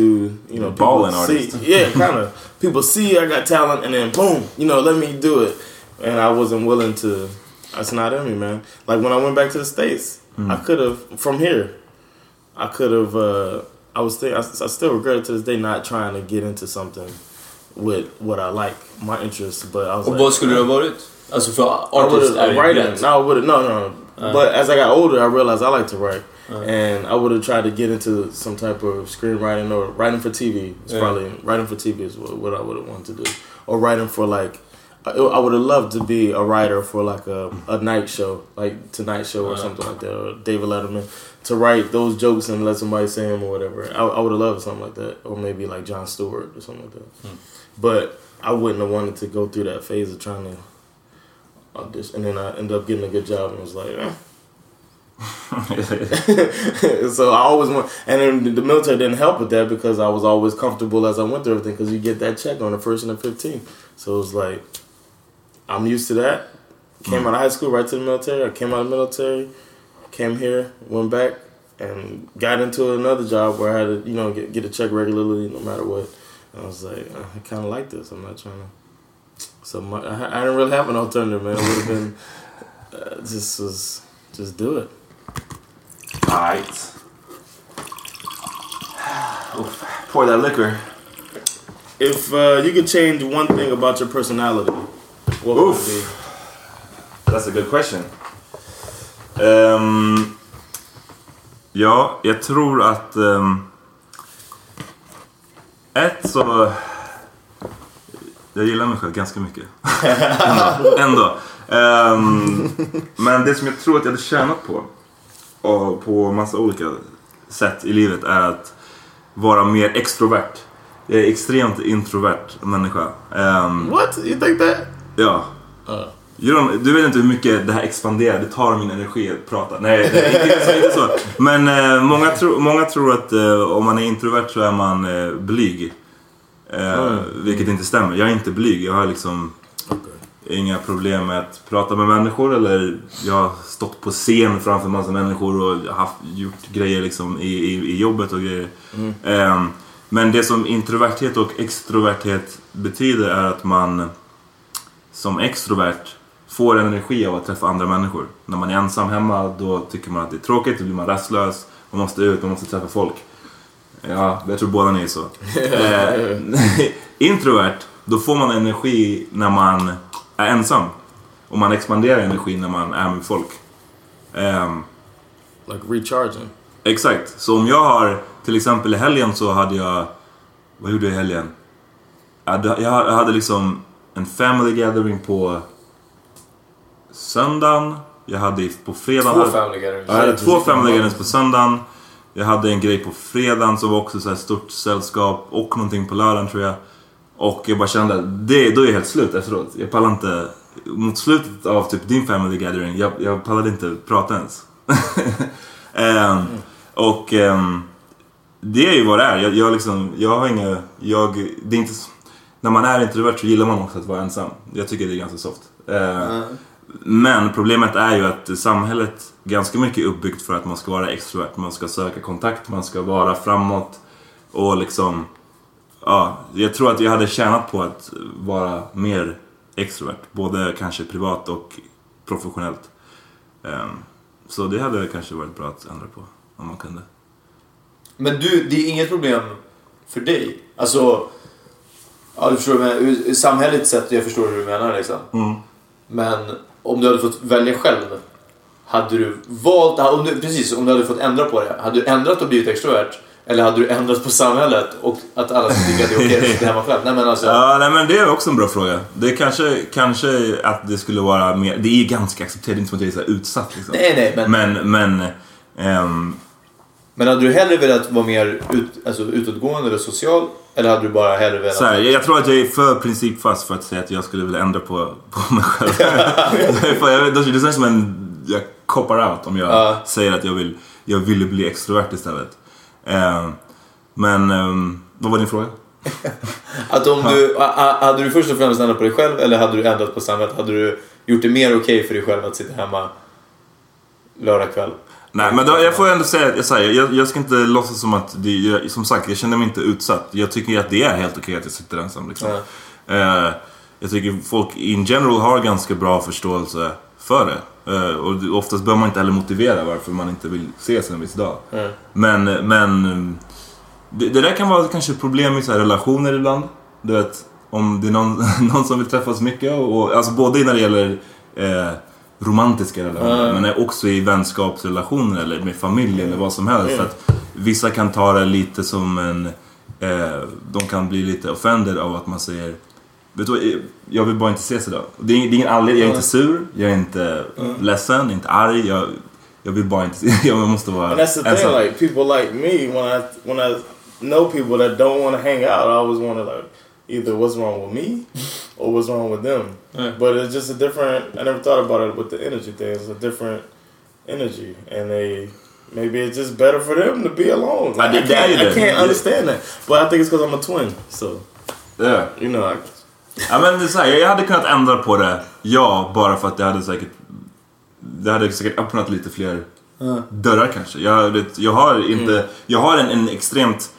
you know, people Balling see- Yeah, kind of. People see I got talent, and then boom, you know, let me do it. And I wasn't willing to. That's not in me, man. Like when I went back to the states, I could have from here. I could have. Uh, I was. Think, I, I still regret it to this day not trying to get into something with what I like, my interests. But I was Och like, vad skulle det ha varit? Alltså för I artist would är have det writing. No, I would have no, no. Uh. but as I got older, I realized I like to write, Uh. and I would have tried to get into some type of screenwriting or writing for TV. It's Yeah. probably writing for TV is what, what I would have wanted to do, or writing for like. I, I would have loved to be a writer for like a, a night show, like Tonight Show or Uh. something like that, or David Letterman, to write those jokes and let somebody say them or whatever. I, I would have loved something like that, or maybe like John Stewart or something like that. Hmm. But I wouldn't have wanted to go through that phase of trying to audition, and then I ended up getting a good job and was like, eh. so I always want, and then the military didn't help with that because I was always comfortable as I went through everything because you get that check on the first and the 15th. So it was like, I'm used to that. Came out of high school right to the military. I came out of the military, came here, went back, and got into another job where I had to, you know, get, get a check regularly no matter what. And I was like, "Uh, I kind of like this. I'm not trying to. So my, I, I didn't really have an alternative, man. It would have been uh, just was just do it. Alright. Oof. Pour that liquor. If uh, you could change one thing about your personality, what would it be? That's a good question. Ehm, ja, jag tror att... Um, ett så... Jag gillar mig själv ganska mycket. Ändå. Ändå. Ehm, men det som jag tror att jag hade tjänat på, och på massa olika sätt i livet, är att vara mer extrovert. Jag är extremt introvert människa. Ehm, What? You think that? Ja. Don't, du vet inte hur mycket det här expanderar, det tar min energi att prata. Nej, är inte, så, inte så. Men eh, många, tro, många tror att eh, om man är introvert så är man eh, blyg. Eh, Vilket inte stämmer. Jag är inte blyg. Jag har liksom inga problem med att prata med människor. Eller jag har stått på scen framför massa människor och haft, gjort grejer liksom i, i, i jobbet och grejer. Eh, men det som introverthet och extroverthet betyder är att man som extrovert får energi av att träffa andra människor. När man är ensam hemma då tycker man att det är tråkigt, då blir man rastlös. Man måste ut, man måste träffa folk. Ja, jag tror båda ni är så. eh, introvert, då får man energi när man är ensam. Och man expanderar energi när man är med folk. Ehm, Like recharging. Exakt. Så om jag har, till exempel i helgen så hade jag, vad gjorde jag i helgen? Jag hade, jag hade liksom en family gathering på söndagen. Jag hade på fredagen... Två family gatherings. Jag hade två family gatherings på söndagen. Jag hade en grej på fredagen som var också så här stort sällskap och någonting på lördagen tror jag. Och jag bara kände att det, då är jag helt slut efteråt. Jag pallar inte... Mot slutet av typ din family gathering, jag, jag pallade inte prata ens. Ehm, Och um, det är ju vad det är. Jag, jag, liksom, jag har inga... Jag, det är inte, när man är introvert så gillar man också att vara ensam. Jag tycker det är ganska soft. Eh, men problemet är ju att samhället ganska mycket är uppbyggt för att man ska vara extrovert. Man ska söka kontakt, man ska vara framåt och liksom... Ja, jag tror att jag hade tjänat på att vara mer extrovert. Både kanske privat och professionellt. Ehm, Så det hade kanske varit bra att ändra på om man kunde. Men du, det är inget problem för dig. Alltså, ja du förstår, men samhällets sätt, jag förstår hur du menar liksom. Mm. Men om du hade fått välja själv, hade du valt, om du, precis, om du hade fått ändra på det, hade du ändrat och blivit extrovert? Eller hade du ändrat på samhället och att alla skulle tycka att det är okej att sitta hemma själv? Nej men alltså, Ja, nej, men det är också en bra fråga. Det är kanske, kanske att det skulle vara mer... Det är ganska accepterat, inte som att jag är så utsatt. Liksom. Nej, nej, men- Men, men ehm, men hade du hellre velat vara mer ut, alltså, utåtgående eller social? Eller hade du bara hellre velat... så här, jag, tror att jag är för principfast för att säga att jag skulle vilja ändra på, på mig själv. Det känns som en... Jag koppar out om jag Ja. säger att jag vill, jag ville bli extrovert istället. Ehm, men, ehm, vad var din fråga? Att om du, hade du först och främst ändrat på dig själv eller hade du ändrat på samhället? Hade du gjort det mer okej för dig själv att sitta hemma lördag kväll? Nej, men då, jag får ändå säga att jag, jag, jag ska inte låtsas som att det, jag, som sagt, jag känner mig inte utsatt. Jag tycker att det är helt okej att jag sitter ensam. Liksom. Eh, jag tycker folk in general har ganska bra förståelse för det. Eh, och oftast behöver man inte heller motivera varför man inte vill ses en viss dag. Mm. Men, men det, det där kan vara kanske ett problem i så här relationer ibland. Du vet, om det är någon, någon som vill träffas mycket. Och, alltså både när det gäller eh, romantiska relationer Mm. men också i vänskapsrelationer eller med familj eller vad som helst. Mm. Att vissa kan ta det lite som en... Eh, de kan bli lite offended av att man säger Vet du vad, jag vill bara inte ses idag. Det är, det är ingen anledning, jag är inte sur, jag är inte ledsen, inte arg. Jag, jag vill bara inte, jag måste vara And that's the thing, like people like me, when I when I know people that don't want to hang out, I always want to like either what's wrong with me or what's wrong with them. But it's just a different. I never thought about it with the energy thing. It's a different energy, and they maybe it's just better for them to be alone. I Like, I, did that can't, I can't understand that, but I think it's because I'm a twin. So yeah, you know, I, Ja, men det är så här, jag hade kunnat ändra på det, ja, bara för att det hade säkert... Det hade säkert öppnat lite fler dörrar kanske. Jag, vet, jag har inte... Mm. Jag har en, en extremt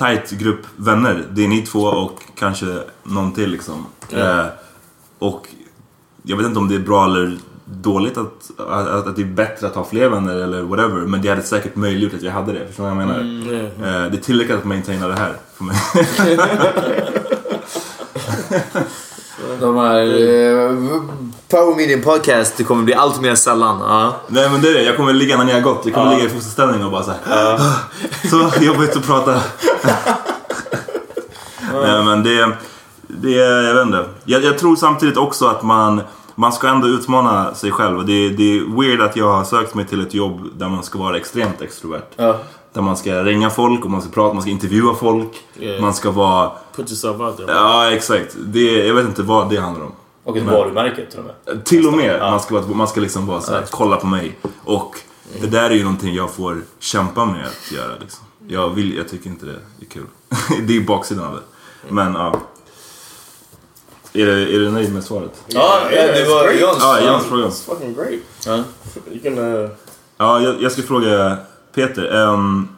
tight grupp vänner. Det är ni två och kanske någon till liksom. Eh, och jag vet inte om det är bra eller dåligt att, att, att det är bättre att ha fler vänner eller whatever. Men det hade säkert möjliggjort att jag hade det. Förstår du vad jag menar? Eh, det är tillräckligt att maintaina det här för mig. De här... Eh, Power Meeting Podcast, det kommer bli allt mer sällan. Ja. Nej men det är det, jag kommer ligga när ni har gått. Jag kommer ligga i fosterställning och bara så här. Så jobbigt att prata. Nej men det... det är, jag vet inte. Jag, jag tror samtidigt också att man, man ska ändå utmana sig själv. Det, det är weird att jag har sökt mig till ett jobb där man ska vara extremt extrovert. Ja. Där man ska ringa folk och man ska prata, man ska intervjua folk. Yeah. Man ska vara... There. Ja, exakt. Det, jag vet inte vad det handlar om. Och ett Men- varumärke till och med. Till och med. Man ska, man ska liksom vara såhär, kolla på mig. Och det där är ju någonting jag får kämpa med att göra. Liksom. Jag, vill, jag tycker inte det är kul. det är baksidan av det. Men ja. Är du, är du nöjd med svaret? Ja, ja, det var. Jans. Ja, Jans fråga. It's fucking great. Ja. You can... Uh, Ja, jag, jag ska fråga Peter. ehm,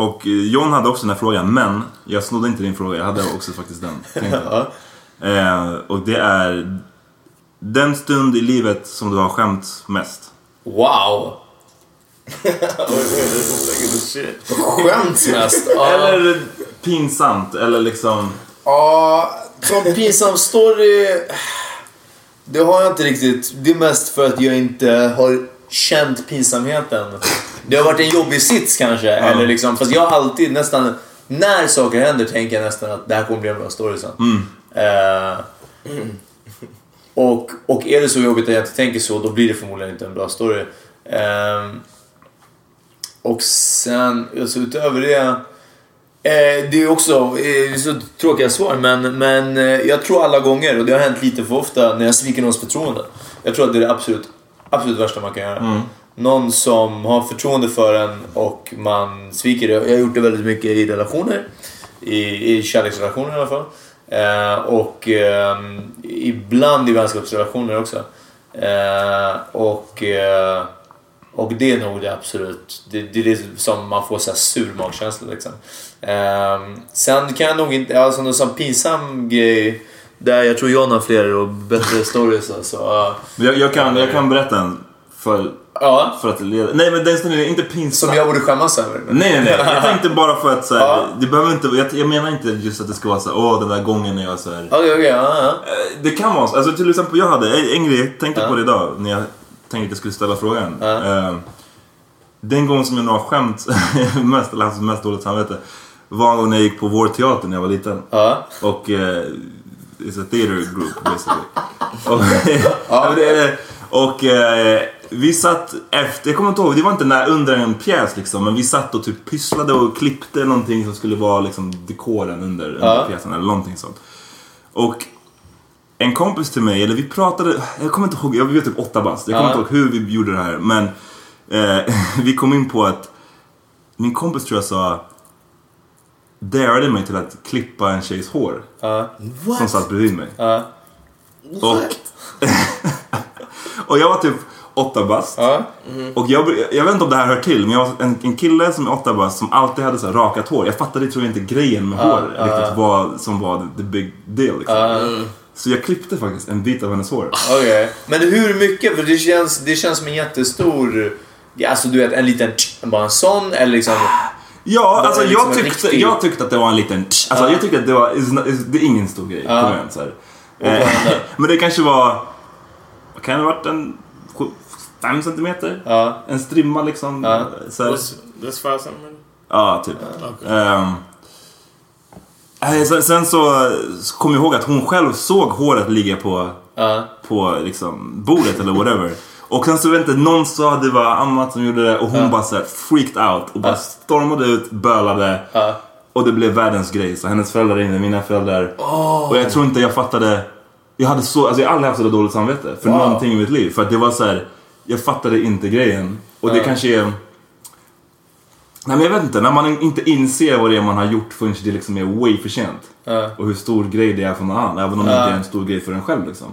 och eh, John hade också den här frågan, men jag snodde inte din fråga. Jag hade också faktiskt den. jag. Eh, och det är den stund i livet som du har skämt mest. Wow! Skämts mest. Ja. Eller pinsamt, eller liksom... Ja, som pinsam story... Det har jag inte riktigt. Det är mest för att jag inte har känt pinsamheten. Det har varit en jobbig sits kanske. Eller liksom, fast jag har alltid nästan... När saker händer tänker jag nästan att det här kommer bli en bra story sen. Eh, och, och är det så jobbigt att jag inte tänker så, då blir det förmodligen inte en bra story. Ehm, och sen, alltså utöver det... Eh, det är också eh, så tråkiga svar, men, men eh, jag tror alla gånger, och det har hänt lite för ofta, när jag sviker någons förtroende. Jag tror att det är det absolut, absolut värsta man kan göra. Någon som har förtroende för en och man sviker det. Jag har gjort det väldigt mycket i relationer. I, i kärleksrelationer i alla fall. Eh, och eh, ibland i vänskapsrelationer också. Eh, och, eh, och det är nog det absolut. Det, det är det som man får så här sur magkänsla liksom. Eh, sen kan jag nog inte, alltså någon sån pinsam grej. Där jag tror John har fler och bättre stories alltså. Jag, jag, kan, jag kan berätta en för, Ja. för att leda... Nej men den stunden är inte pinsam. Som jag borde skämmas över. Nej, nej, nej. Jag tänkte bara för att så här, Ja. det behöver inte, jag, jag menar inte just att det ska vara så här, åh den där gången när jag så här. Okej, okej. ja, ja. Eh, Det kan vara så. Alltså till exempel jag hade en- grej, tänkte på det idag när jag tänkte att jag skulle ställa frågan. Eh, Den gången som jag nog har skämt mest, eller haft mest dåligt samvete, var en gång när jag gick på vår teater när jag var liten. Ja. Och eh, it's a theater group basically. och, det. och eh, vi satt efter, jag kommer inte ihåg, det var inte när, under en pjäs liksom, men vi satt och typ pysslade och klippte någonting som skulle vara liksom dekoren under, under pjäsen eller någonting sånt. Och en kompis till mig, eller vi pratade, jag kommer inte ihåg, jag var typ åtta bast. Jag kommer inte ihåg hur vi gjorde det här. Men eh, vi kom in på att min kompis tror jag sa darade mig till att klippa en tjejs hår. Ja. Som satt bredvid mig. Ja. Och, och jag var typ åtta bast. Ja. Och jag, jag vet inte om det här hör till, men jag var en, en kille som är åtta bast som alltid hade så här rakat hår. Jag fattade tror jag inte grejen med hår riktigt vad som var the big deal. Liksom. Så jag klippte faktiskt en bit av hennes hår. Okej. Men hur mycket? För det känns, det känns som en jättestor... Alltså du vet, en liten... Bara en sån eller liksom... Ja, alltså liksom jag, tyckte, riktig- jag tyckte att det var en liten... Alltså jag tyckte att det var... not- Det är ingen stor grej. Kom igen, så här. Eh, Men det kanske var... Kan det ha varit? En... Fem centimeter? Ja. En strimma liksom. Ja. Så här. That's five something? Ja, typ. Ehm, eh, sen, sen så, kom jag ihåg att hon själv såg håret ligga på, Ja. på liksom, bordet eller whatever. Och sen så vet inte, någon sa att det var Amat som gjorde det och hon bara så här freaked out och bara stormade ut, bölade. Ja. Och det blev världens grej. Så hennes föräldrar ringde, mina föräldrar. Och jag tror inte jag fattade. Jag hade så, alltså jag har aldrig haft så dåligt samvete för någonting i mitt liv. För att det var så här, jag fattade inte grejen. Och det kanske är... Nej men jag vet inte, när man inte inser vad det är man har gjort förrän det liksom är way för sent. Ja. Och hur stor grej det är för någon annan, även om det inte är en stor grej för en själv liksom.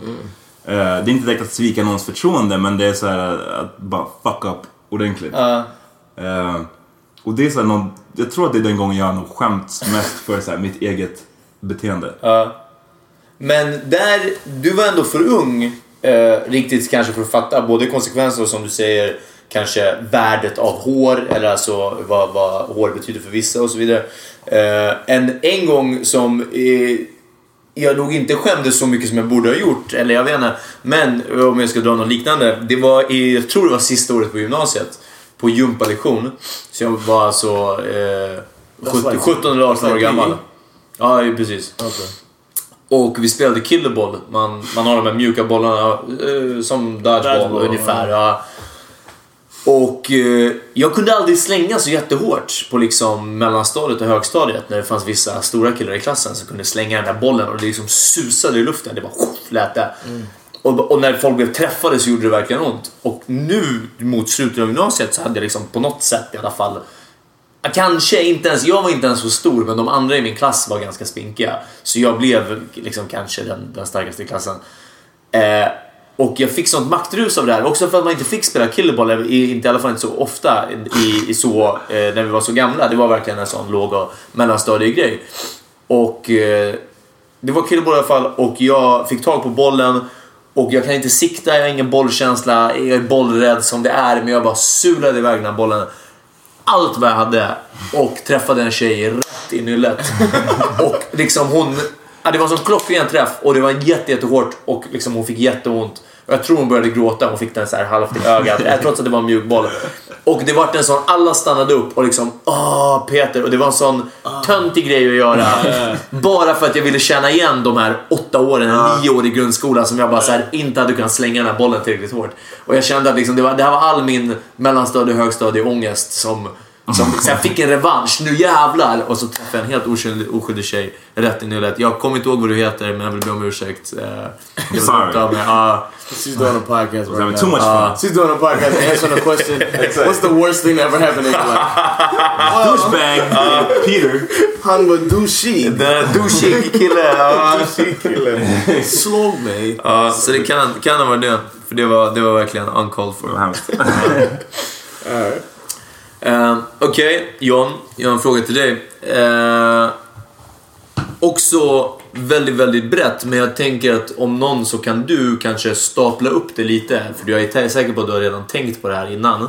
Eh, det är inte direkt att svika någons förtroende, men det är så här att bara fuck up ordentligt. Ja. Eh, och det är så någon, jag tror att det är den gången jag har nog skämts mest för så här, mitt eget beteende. Ja. Men där, du var ändå för ung eh, riktigt kanske för att fatta både konsekvenser och som du säger kanske värdet av hår eller alltså vad, vad hår betyder för vissa och så vidare. Eh, en, en gång som eh, jag nog inte skämdes så mycket som jag borde ha gjort, eller jag vet inte. Men om jag ska dra något liknande. Det var i, jag tror det var sista året på gymnasiet. På gympalektion. Så jag var alltså eh, 17, like- 17 eller 18 år gammal. Ja, precis. Och vi spelade killerball. Man, man har de här mjuka bollarna eh, som dodgeball, Dodgeball, ungefär. Ja. Och eh, jag kunde aldrig slänga så jättehårt på liksom mellanstadiet och högstadiet när det fanns vissa stora killar i klassen som kunde slänga den där bollen och det liksom susade i luften. Det bara lät det. Och, och när folk blev träffade så gjorde det verkligen ont. Och nu mot slutet av gymnasiet så hade jag liksom på något sätt i alla fall Kanske inte ens, jag var inte ens så stor men de andra i min klass var ganska spinkiga. Så jag blev liksom kanske den, den starkaste i klassen. Eh, och jag fick sånt maktrus av det här. Också för att man inte fick spela killerball, i, inte, i alla fall inte så ofta i, i så, eh, när vi var så gamla. Det var verkligen en sån låg och mellanstadiegrej. Och eh, det var killeboll i alla fall och jag fick tag på bollen och jag kan inte sikta, jag har ingen bollkänsla, jag är bollrädd som det är men jag bara sulade iväg den här bollen allt vad jag hade och träffade en tjej rätt i nyllet. och liksom hon... Ja, det var en sån klockren träff och det var jätte, jättehårt och liksom hon fick jätteont. Jag tror hon började gråta, hon fick den så här halvt i ögat, trots att det var en mjuk boll. Och det var en sån, alla stannade upp och liksom Åh Peter, och det var en sån töntig grej att göra. Bara för att jag ville känna igen de här åtta åren, nio år i grundskolan som jag bara så här, inte hade kunnat slänga den här bollen tillräckligt hårt. Och jag kände att liksom, det, var, det här var all min mellanstadie och högstadie ångest som som så jag fick en revansch, nu jävlar! Och så träffade jag en helt oskyldig, oskyldig tjej rätt i nyllet. Jag kommer inte ihåg vad du heter men jag vill be om ursäkt. Jag vill Sorry. Ja. She's doing a podcast right now. too much Uh, fun. She's doing a podcast answering a question. What's the worst thing that ever happened in your life? Douchebag Peter. Han var douchig. Den där douchig kille. Ja. Douchig kille. Slog mig. Ja, så det kan, kan ha varit det. För det var, det var verkligen uncalled for. Hemskt. Uh, Okej, John. Jag har en fråga till dig. Eh, också väldigt, väldigt brett, men jag tänker att om någon så kan du kanske stapla upp det lite. För jag är säker på att du har redan tänkt på det här innan.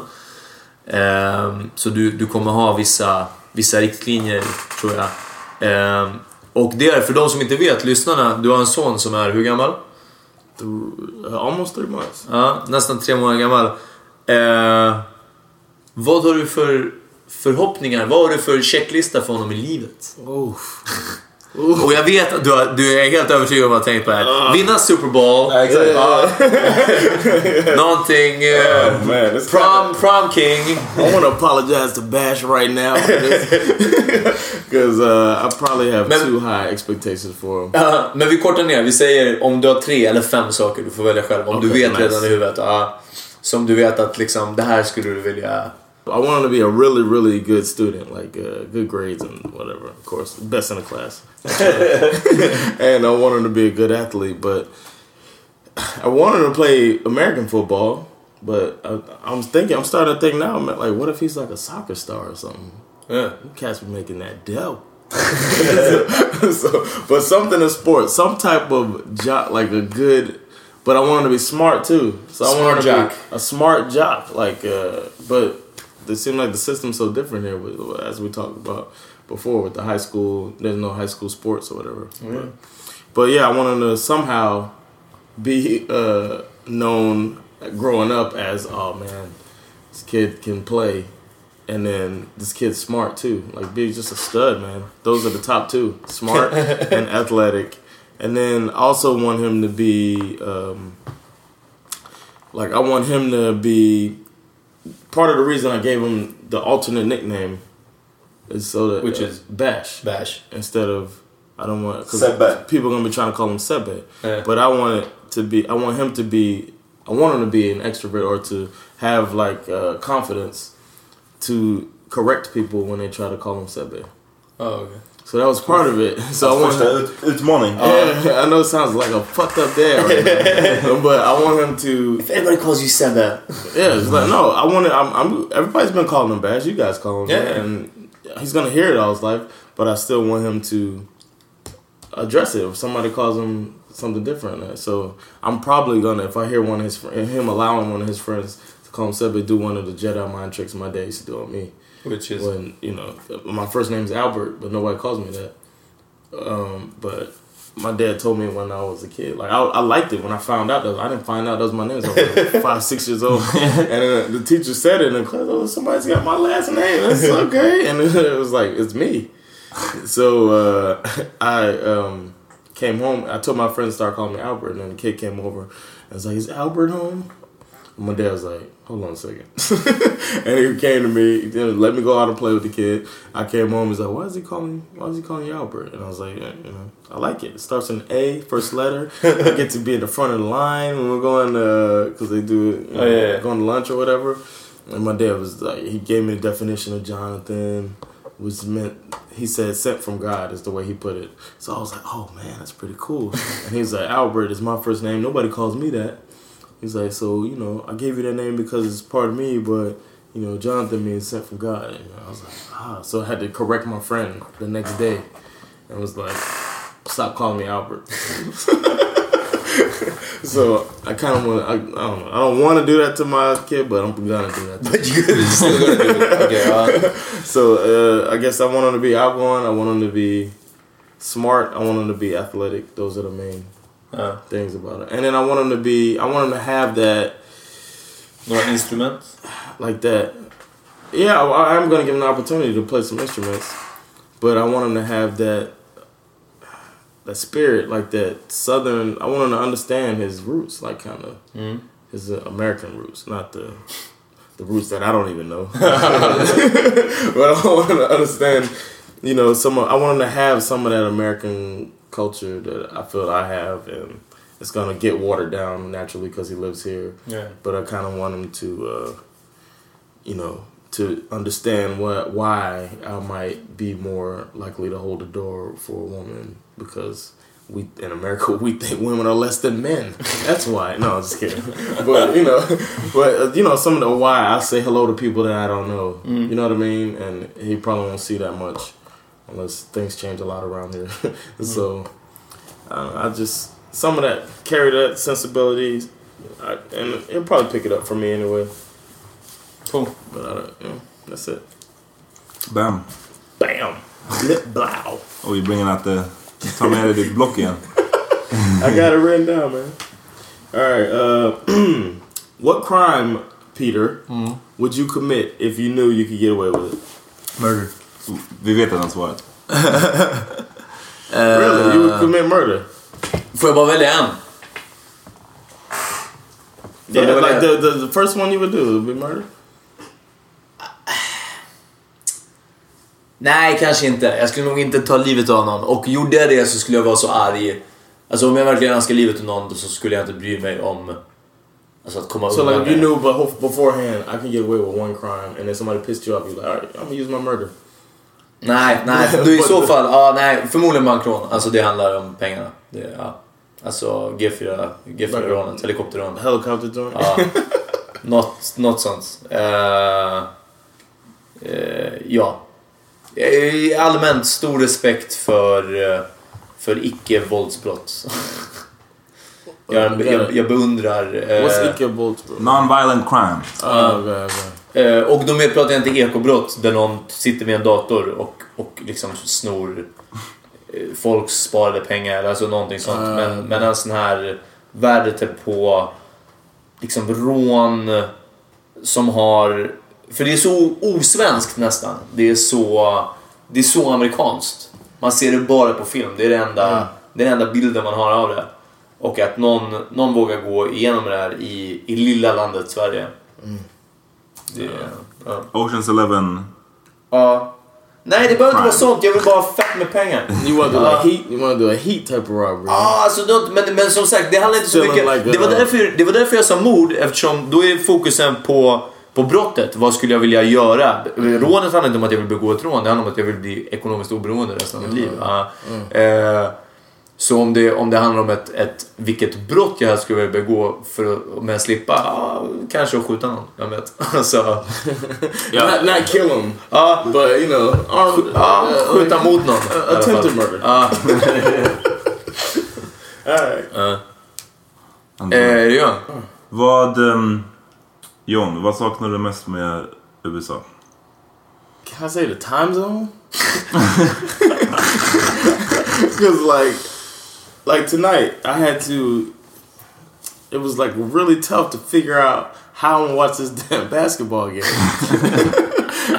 Eh, så du, du kommer ha vissa, vissa riktlinjer, tror jag. Eh, och det är, för de som inte vet, lyssnarna, du har en son som är hur gammal? Almost three months. Ja, nästan tre månader gammal. Vad har du för förhoppningar? Vad har du för checklista för honom i livet? Oof. Och jag vet att du, har, du är helt övertygad om att ha tänkt på det här. Vinna Super Bowl. exakt. Ja. Någonting... eh, Man, it's prom, prom king. I want to apologize to Bash right now because uh, I probably have Men- too high expectations for him. Ja, men vi kortar ner. Vi säger om du har tre eller fem saker. Du får välja själv. Om du Okej, vet nice. redan i huvudet. Ja, som du vet att liksom, det här skulle du vilja... I want him to be a really, really good student, like uh, good grades and whatever. Of course, best in the class. and I want him to be a good athlete, but I wanted to play American football. But I, I'm thinking, I'm starting to think now, I'm like, what if he's like a soccer star or something? Yeah. Cats be making that dough. so, but something in sports, some type of job, like a good. But I want him to be smart too. So I want him to jock. be a smart jock. Like, uh, but it seems like the system's so different here, with, as we talked about before with the high school. There's no high school sports or whatever. But, but yeah, I want him to somehow be uh, known growing up as, oh man, this kid can play and then this kid's smart too. Like be just a stud, man. Those are the top two: smart and athletic. And then I also want him to be um, like I want him to be part of the reason I gave him the alternate nickname is so that Which uh, is? Bash Bash. instead of I don't want because Sebe. people are gonna be trying to call him Sebe, Yeah. but I want it to be I want him to be I want him to be an extrovert or to have like uh, confidence to correct people when they try to call him Sebe. Oh, okay. So that was part of it. So I want Första ut, utmaning. Yeah, I know it sounds like a fucked up dad right now, but I want him to. If anybody calls you Seba. Yeah, it's like no, I want to. I'm, I'm. Everybody's been calling him Bash. You guys call him, Yeah. that, and he's gonna hear it all his life. But I still want him to address it if somebody calls him something different. So I'm probably gonna, if I hear one of his fr- him allowing one of his friends to call him Sebe, do one of the Jedi mind tricks my dad used to do on me. Which is? when you know my first name's Albert, but nobody calls me that. Um, but my dad told me when I was a kid, like I, I liked it when I found out that I didn't find out that was my name. So I was like five, six years old, and the teacher said it in the class. Oh, somebody's got my last name. That's okay, and it was like it's me. So uh, I um, came home. I told my friend to start calling me Albert, and then the kid came over. and was like, "Is Albert home?" My dad was like, "Hold on a second. and he came to me, he let me go out and play with the kid. I came home. He's like, "Why is he calling? Why is he calling you Albert?" And I was like, yeah, "You know, I like it. It starts in A, first letter. I get to be in the front of the line when we're going uh, because they do it. You Oh, know, yeah, yeah. going to lunch or whatever." And my dad was like, he gave me the definition of Jonathan, which meant he said sent from God is the way he put it. So I was like, oh man, that's pretty cool. and he was like, Albert is my first name. Nobody calls me that. He's like, so you know, I gave you that name because it's part of me, but you know, Jonathan means sent from God. And I was like, ah. So I had to correct my friend the next day, and was like, stop calling me Albert. so I kind of want. I, I don't know. I don't want to do that to my kid, but I'm gonna do that. To But you could still gonna do it. Okay, uh, so uh, I guess I want him to be outgoing. I want him to be smart. I want him to be athletic. Those are the main uh, things about it. And then I want him to be. I want him to have that, några instrument? like that. Yeah, I, I'm gonna give him an opportunity to play some instruments, but I want him to have that. That spirit, like that southern, I want him to understand his roots, like kind of Mm. his uh, American roots, not the the roots that I don't even know. but I want him to understand, you know, some. of- I want him to have some of that American culture that I feel I have, and it's gonna get watered down naturally because he lives here. Yeah. But I kind of want him to, uh, you know, to understand what why I might be more likely to hold the door for a woman because we in America we think women are less than men. That's why. No, I'm just kidding. But you know, but uh, you know some of the why I say hello to people that I don't know. Mm. You know what I mean? And he probably won't see that much unless things change a lot around here. so I, don't I just some of that carry that sensibility, I, and he'll probably pick it up from me anyway. Cool. But I don't, you know, that's it. Bam. Bam. Lip blow. Oh, you bringing out the... Med dig block igen. I got it written down, man. All right. Uh, what crime, Peter, would you commit if you knew you could get away with it? Murder. Vi vet redan svaret. really? You would commit murder? Får jag bara välja en? Yeah, like the, the the first one you would do would be murder. Nej, kanske inte. Jag skulle nog inte ta livet av någon. Och gjorde jag det så skulle jag vara så arg. Alltså om jag verkligen önskar livet av någon så skulle jag inte bry mig om alltså, att komma So undan like if you knew befo- beforehand, I can get away with one crime, and then somebody pissed you off, you're like, all right, I'm gonna use my murder. Nej, nej. Då i så fall, ja, nej. Förmodligen bankrån. Alltså det handlar om pengarna. Det, ja. Alltså G4, G4-rånet, helikopterrånet. Helicopter joint. Ja. Något, något sånt. Eh, eh, ja. Eh, Allmänt stor respekt för, eh, för icke-våldsbrott. jag, jag, jag beundrar... What's icke våldsbrott? Non-violent crime. Okay, okay. Eh, och då med pratar jag inte ekobrott där någon sitter med en dator och, och liksom snor eh, folks sparade pengar eller alltså någonting sånt. Ah, men, men en sån här värdet på liksom rån som har... För det är så osvenskt nästan. Det är så, det är så amerikanskt. Man ser det bara på film. Det är det enda, Mm. det är den enda bilden man har av det. Och att någon, någon vågar gå igenom det här i, i lilla landet Sverige. Mm. Det, ja. Oceans Eleven. Ja. Nej, det behöver inte vara sånt. Jag vill bara ha fett med pengar. You want to do like heat? You want to do a heat type of robbery? Ja, alltså, då- men, men som sagt, det handlar inte så mycket... like det, var därför, det var därför jag sa mord, eftersom då är fokusen på, på brottet. Vad skulle jag vilja göra? Rånet handlar inte om att jag vill begå ett rån, det handlar om att jag vill bli ekonomiskt oberoende resten av mitt liv. Ja. Eh, så om det, om det handlar om ett, ett, vilket brott jag skulle vilja begå för att men slippa, ja, kanske att skjuta någon. Jag vet. Alltså, Not, not kill him, ja, but you know, armed. ja, uh, skjuta mot någon. i alla fall. attempted murder. Right. Ja. Eh, ja. Vad... Um, John, vad saknar du mest med USA? Can I say the time zone? Because like, like tonight, I had to. It was like really tough to figure out how I'm watch this damn basketball game.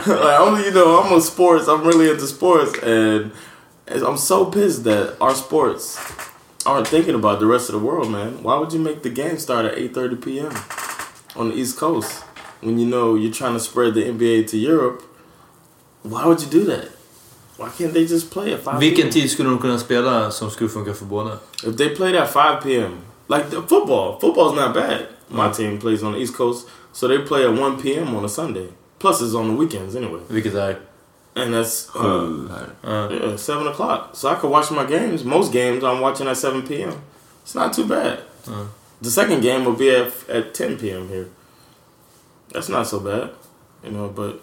like you know, I'm on sports. I'm really into sports, and I'm so pissed that our sports aren't thinking about the rest of the world, man. Why would you make the game start at 8:30 p.m. on the East Coast when you know you're trying to spread the NBA to Europe? Why would you do that? Why can't they just play at 5 Vilken p.m.? tid skulle de kunna spela som skulle funka för båda? If they played at 5 p.m., like the football, football's not bad. My Mm. team plays on the East Coast, so they play at 1 p.m. on a Sunday. Plus, it's on the weekends anyway. Vilket är? And that's uh, Sju här. yeah, 7 o'clock. So I could watch my games. Most games I'm watching at 7 p.m. It's not too bad. Uh. The second game will be at, at 10 p.m. here. That's not so bad, you know. But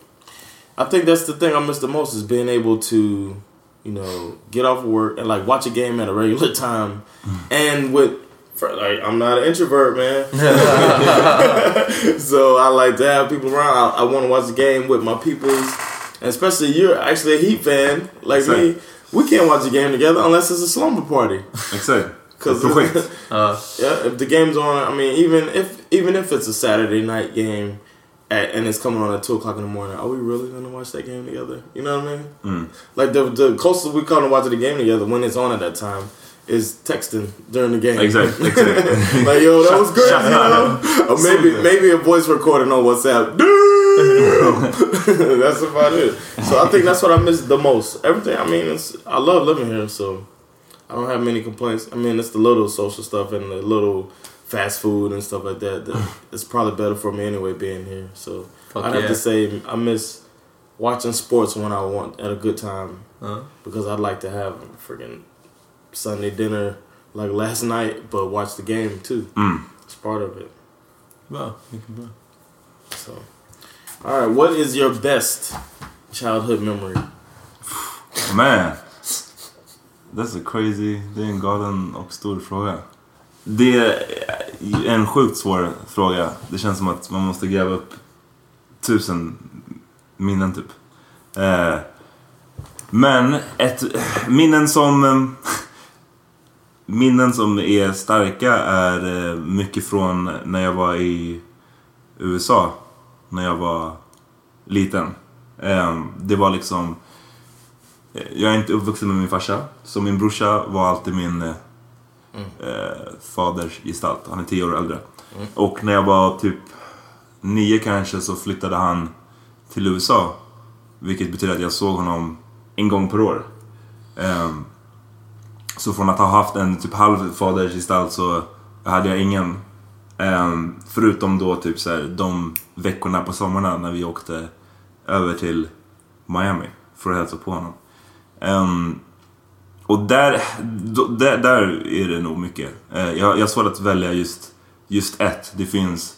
I think that's the thing I miss the most is being able to, you know, get off of work and like watch a game at a regular time, mm. and with for, like I'm not an introvert, man. so I like to have people around. I, I want to watch the game with my peoples, and especially you're actually a Heat fan like me. We can't watch a game together unless it's a slumber party. Exakt. Because Projekt. yeah, if the game's on, I mean, even if even if it's a Saturday night game, at, and it's coming on at two o'clock in the morning, are we really gonna watch that game together? You know what I mean? Mm. Like the the closest we come to watching the game together when it's on at that time is texting during the game. Exactly, exactly. like yo, that was great. You know? or maybe maybe a voice recording on WhatsApp. Damn! that's about it. So I think that's what I miss the most. Everything. I mean, it's I love living here, so I don't have many complaints. I mean, it's the little social stuff and the little fast food and stuff like that. that it's probably better for me anyway being here. So Fuck I'd have to say I miss watching sports when I want at a good time Uh. because I'd like to have a freaking Sunday dinner like last night, but watch the game too. Mm. It's part of it. Well. So, all right, what is your best childhood memory? Man. That's a crazy, det är en galen och stor fråga. Det är en sjukt svår fråga. Det känns som att man måste gräva upp tusen minnen typ. Eh, men ett minnen som eh, minnen som är starka är eh, mycket från när jag var i USA. När jag var liten. Eh, det var liksom Jag är inte uppvuxen med min farsa. Så min brorsa var alltid min eh, eh, faders gestalt. Han är tio år äldre. Mm. Och när jag var typ nio kanske så flyttade han till USA. Vilket betyder att jag såg honom en gång per år. Eh, så från att ha haft en typ halv fadersgestalt så hade jag ingen. Eh, förutom då typ så här, de veckorna på sommarna när vi åkte över till Miami för att hälsa på honom. Ehm, och där, där, där är det nog mycket. Eh, jag, jag har svårt att välja just, just ett. Det finns,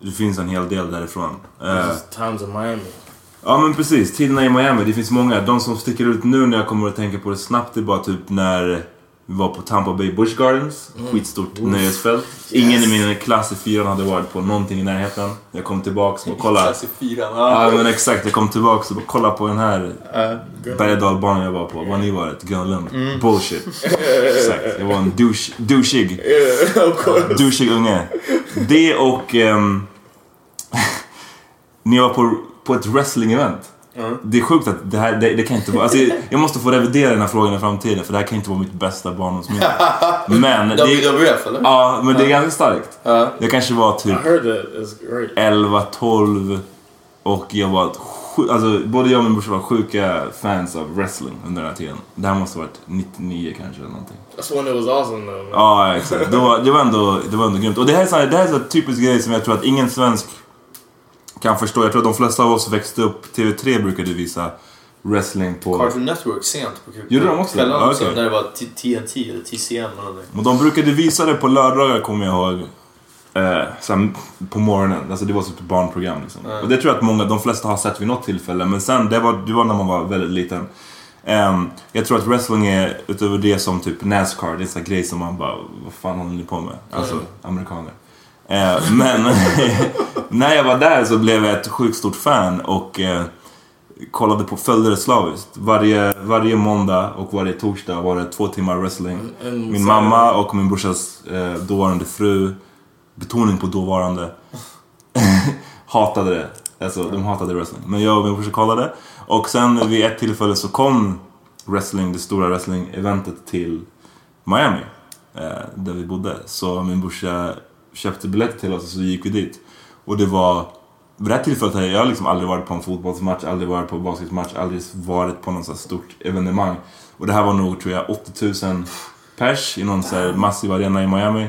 det finns en hel del därifrån. Eh, times in Miami. Ja men precis, tiderna i Miami. Det finns många. De som sticker ut nu när jag kommer att tänka på det snabbt är bara typ när vi var på Tampa Bay Busch Gardens. Mm. Skitstort Oof. nöjesfält. Ingen i min klass i fyran hade varit på någonting i närheten. Jag kom tillbaks och kollade. Klass i fyran. Ja men exakt, jag kom tillbaks och bara kolla på den här Uh, berg och dalbanan jag var på. Vad ni varit? Grönlund? Mm. Bullshit. exakt, jag var en douche, douchig. Yeah, douchig unge. Det och... när jag var på, på ett wrestling-event. Det är sjukt att det här, det, det kan inte vara... Alltså, jag måste få revidera den här frågan i framtiden för det här kan inte vara mitt bästa barndomsminne. Men... det, WWF eller? ja, men det är ganska starkt. Jag kanske var typ heard that. It's great. 11, 12 och jag var... sju- Alltså, både jag och min brorsa var sjuka fans av wrestling under den här tiden. Det här måste ha varit 99 kanske eller någonting. That's when it was awesome though. Man. Ja, exakt. Det var, det var, ändå, det var ändå grymt. Och det här är här typisk grej som jag tror att ingen svensk kan förstå. Jag tror att de flesta av oss växte upp, TV3 brukade visa wrestling på... Cartoon Network sent på Gjorde de också det? kvällarna också. okej. När det var TNT eller TCM eller någonting. Och de brukade visa det på lördagar kommer jag ihåg. Eh, här, på morgonen. Alltså det var som ett barnprogram liksom. Ja. Och det tror jag att många, de flesta har sett vid något tillfälle. Men sen, det var, det var när man var väldigt liten. Ehm, jag tror att wrestling är utöver det som typ Nascar. Det är en sån grej som man bara, vad fan håller ni på med? Alltså, Mm. amerikaner. Eh, men när jag var där så blev jag ett sjukt stort fan och eh, kollade på, följde det slaviskt. Varje, varje måndag och varje torsdag var det två timmar wrestling. Min mamma och min brorsas eh, dåvarande fru, betoning på dåvarande, hatade det. Alltså de hatade wrestling. Men jag och min brorsa kollade. Och sen vid ett tillfälle så kom wrestling, det stora wrestling-eventet till Miami. där vi bodde. Så min brorsa köpte biljetter till oss och så gick vi dit. Och det var... Vid det här tillfället har jag, liksom aldrig varit på en fotbollsmatch, aldrig varit på en basketmatch, aldrig varit på något så här stort evenemang. Och det här var nog, tror jag, 80 000 pers i någon så här massiv arena i Miami.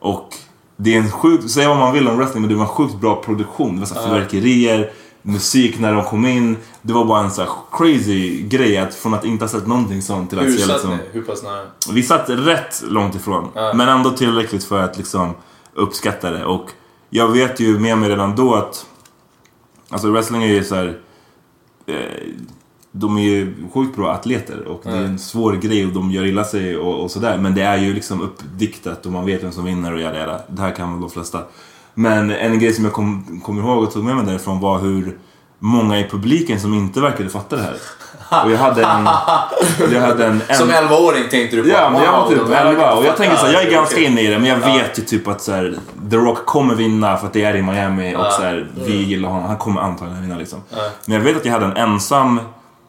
Och det är en sjukt, säga vad man vill om wrestling, men det var en sjukt bra produktion. Det var så här fyrverkerier, musik när de kom in. Det var bara en så crazy grej att från att inte ha sett någonting sånt till att Hur se satt liksom... ni? Hur pass nära? Vi satt rätt långt ifrån. Ja. Men ändå tillräckligt för att liksom uppskatta det. Och jag vet ju med mig redan då att... Alltså wrestling är ju så här. Eh, de är ju sjukt bra atleter och det är en svår grej och de gör illa sig och, och sådär. Men det är ju liksom uppdiktat och man vet vem som vinner och göra det. Det här kan väl de flesta. Men en grej som jag kom, kommer ihåg och tog med mig därifrån var hur många i publiken som inte verkade fatta det här. Och jag hade en... Jag hade en, en Som 11-åring tänkte du på? Ja, men jag var typ de här 11 och jag tänker så här, jag är ganska inne i det men jag Ja. vet ju typ att så här, The Rock kommer vinna för att det är i Miami och så här, vi Mm. gillar honom. Han kommer antagligen vinna liksom. Men jag vet att jag hade en ensam,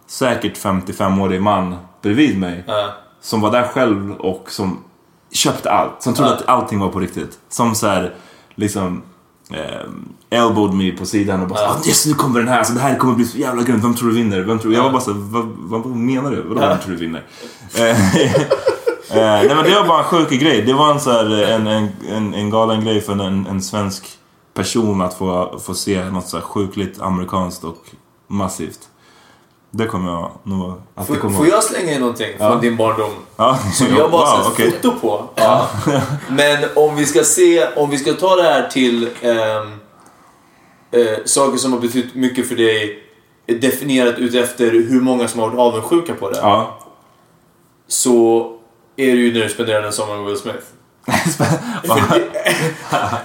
säkert 55-årig man bredvid mig. Som var där själv och som köpte allt. Som trodde att allting var på riktigt. Som så här, liksom eh, elbowed me på sidan och bara Ja. ja. yes nu kommer den här, alltså, det här kommer bli så jävla grymt, vem tror du vinner? Vem tror... Jag var bara såhär, vad, vad, vad menar du? Vadå Ja. vem tror du vinner? Eh, Eh, nej men det var bara en sjuk grej. Det var en, så här, en, en, en, en galen grej för en, en svensk person att få, få se något så här sjukligt amerikanskt och massivt. Det kommer jag nog alltid Får, komma får jag slänga in någonting Ja. från din barndom? Ja. Som jag bara Wow, sett okej. foto på. Ja. Men om vi ska se, om vi ska ta det här till ehm, eh, saker som har betytt mycket för dig definierat ut efter hur många som har varit avundsjuka på det. Ja. Så är det ju när du spenderade en sommar med Will Smith.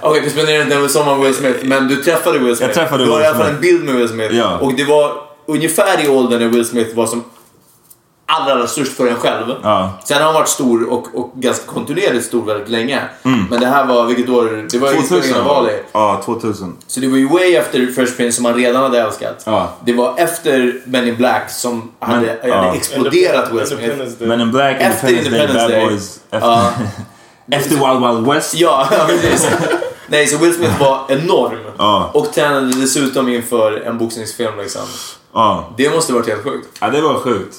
Okej, du spenderade inte en sommar med Will Smith, men du träffade Will Smith. Jag träffade du har Will i alla fall Smith. en bild med Will Smith. Ja. Och det var ungefär i åldern när Will Smith var som allra, allra störst för en själv. Ja. Sen har han varit stor och, och ganska kontinuerligt stor väldigt länge. Mm. Men det här var, vilket år? Det var ju 2000 inspelningen av Ali. Ja, 2000. Så det var ju way efter First Prince som han redan hade älskat. Ja. Det var efter Men in Black som hade, hade ja. exploderat Will Smith. Men in Black, Efter Independence, Day, Bad. Boys. Efter, efter Wild Wild West. Ja, ja, precis. Nej, så Will Smith var enorm. Ja. Och tränade dessutom inför en boxningsfilm liksom. Ja. Det måste varit helt sjukt. Ja, det var sjukt.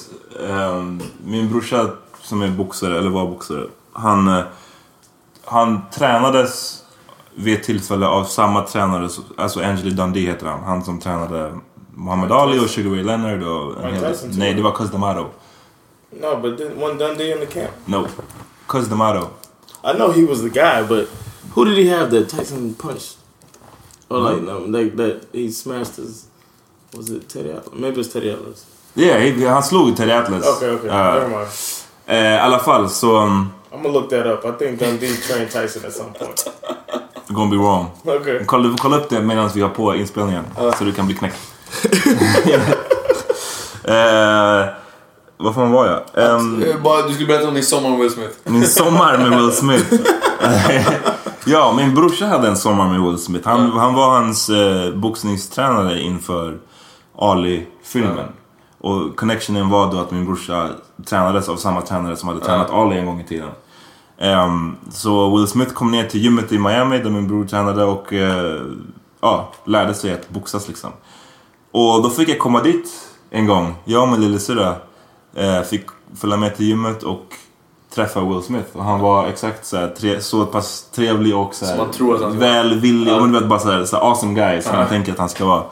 Ehm, Min brorsa som är boxare, eller var boxare, han, eh, han tränades vid ett tillfälle av samma tränare, alltså Angelo Dundee heter han. Han som tränade Muhammad Ali och Sugar Ray Leonard och en hel. Nej, det var Cus D'Amato. No, but then one Dundee in the camp. No. Cus D'Amato. I know he was the guy, but who did he have that Tyson punched? Or like no, like that he smashed his. Was it Teddy Atlas? Maybe it's Teddy Atlas. Yeah, he- han slog Teddy Atlas. Okay, okay, Eh, never mind. eh, I alla fall så... Um, I'm gonna look that up. I think Dundee trained Tyson at some point. gonna be wrong. Okay. Kolla, kolla upp det medan vi har på inspelningen. Så du kan bli knäckt. eh, vad fan var jag? Bara, du skulle berätta om din sommar med Will Smith. min sommar med Will Smith. ja, min brorsa hade en sommar med Will Smith. Han, han var hans eh, boxningstränare inför Ali-filmen. Och connectionen var då att min brorsa tränades av samma tränare som hade tränat Ali en gång i tiden. Ehm, så Will Smith kom ner till gymmet i Miami där min bror tränade och eh, ja, lärde sig att boxas liksom. Och då fick jag komma dit en gång. Jag och min lillasyrra eh, fick följa med till gymmet och träffa Will Smith. Och han var exakt så, här, tre, så pass trevlig och så här, Som man tror att han ska vara. välvillig. Ja. Och du vet, bara så här, så här awesome guy som Ja. man tänker att han ska vara.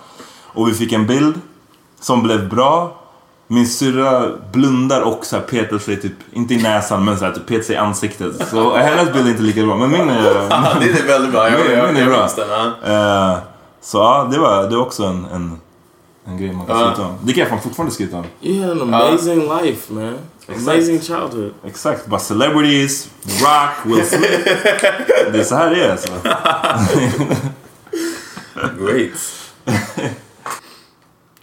Och vi fick en bild som blev bra. Min syrra blundar och så här petar sig, typ, inte i näsan, men så här, typ petar sig i ansiktet. Så hennes bild är inte lika bra, men min är, Ja, det är väldigt bra. Jag, min, jag, min jag, är bra. Eh, så ja, det var, det var också en, en, en grej man kan Ja. skryta om. Det kan jag fan fortfarande skryta om. You had an amazing life, man. Amazing childhood. Exakt, bara celebrities, Rock, Will Smith. det är så här det är alltså. Great.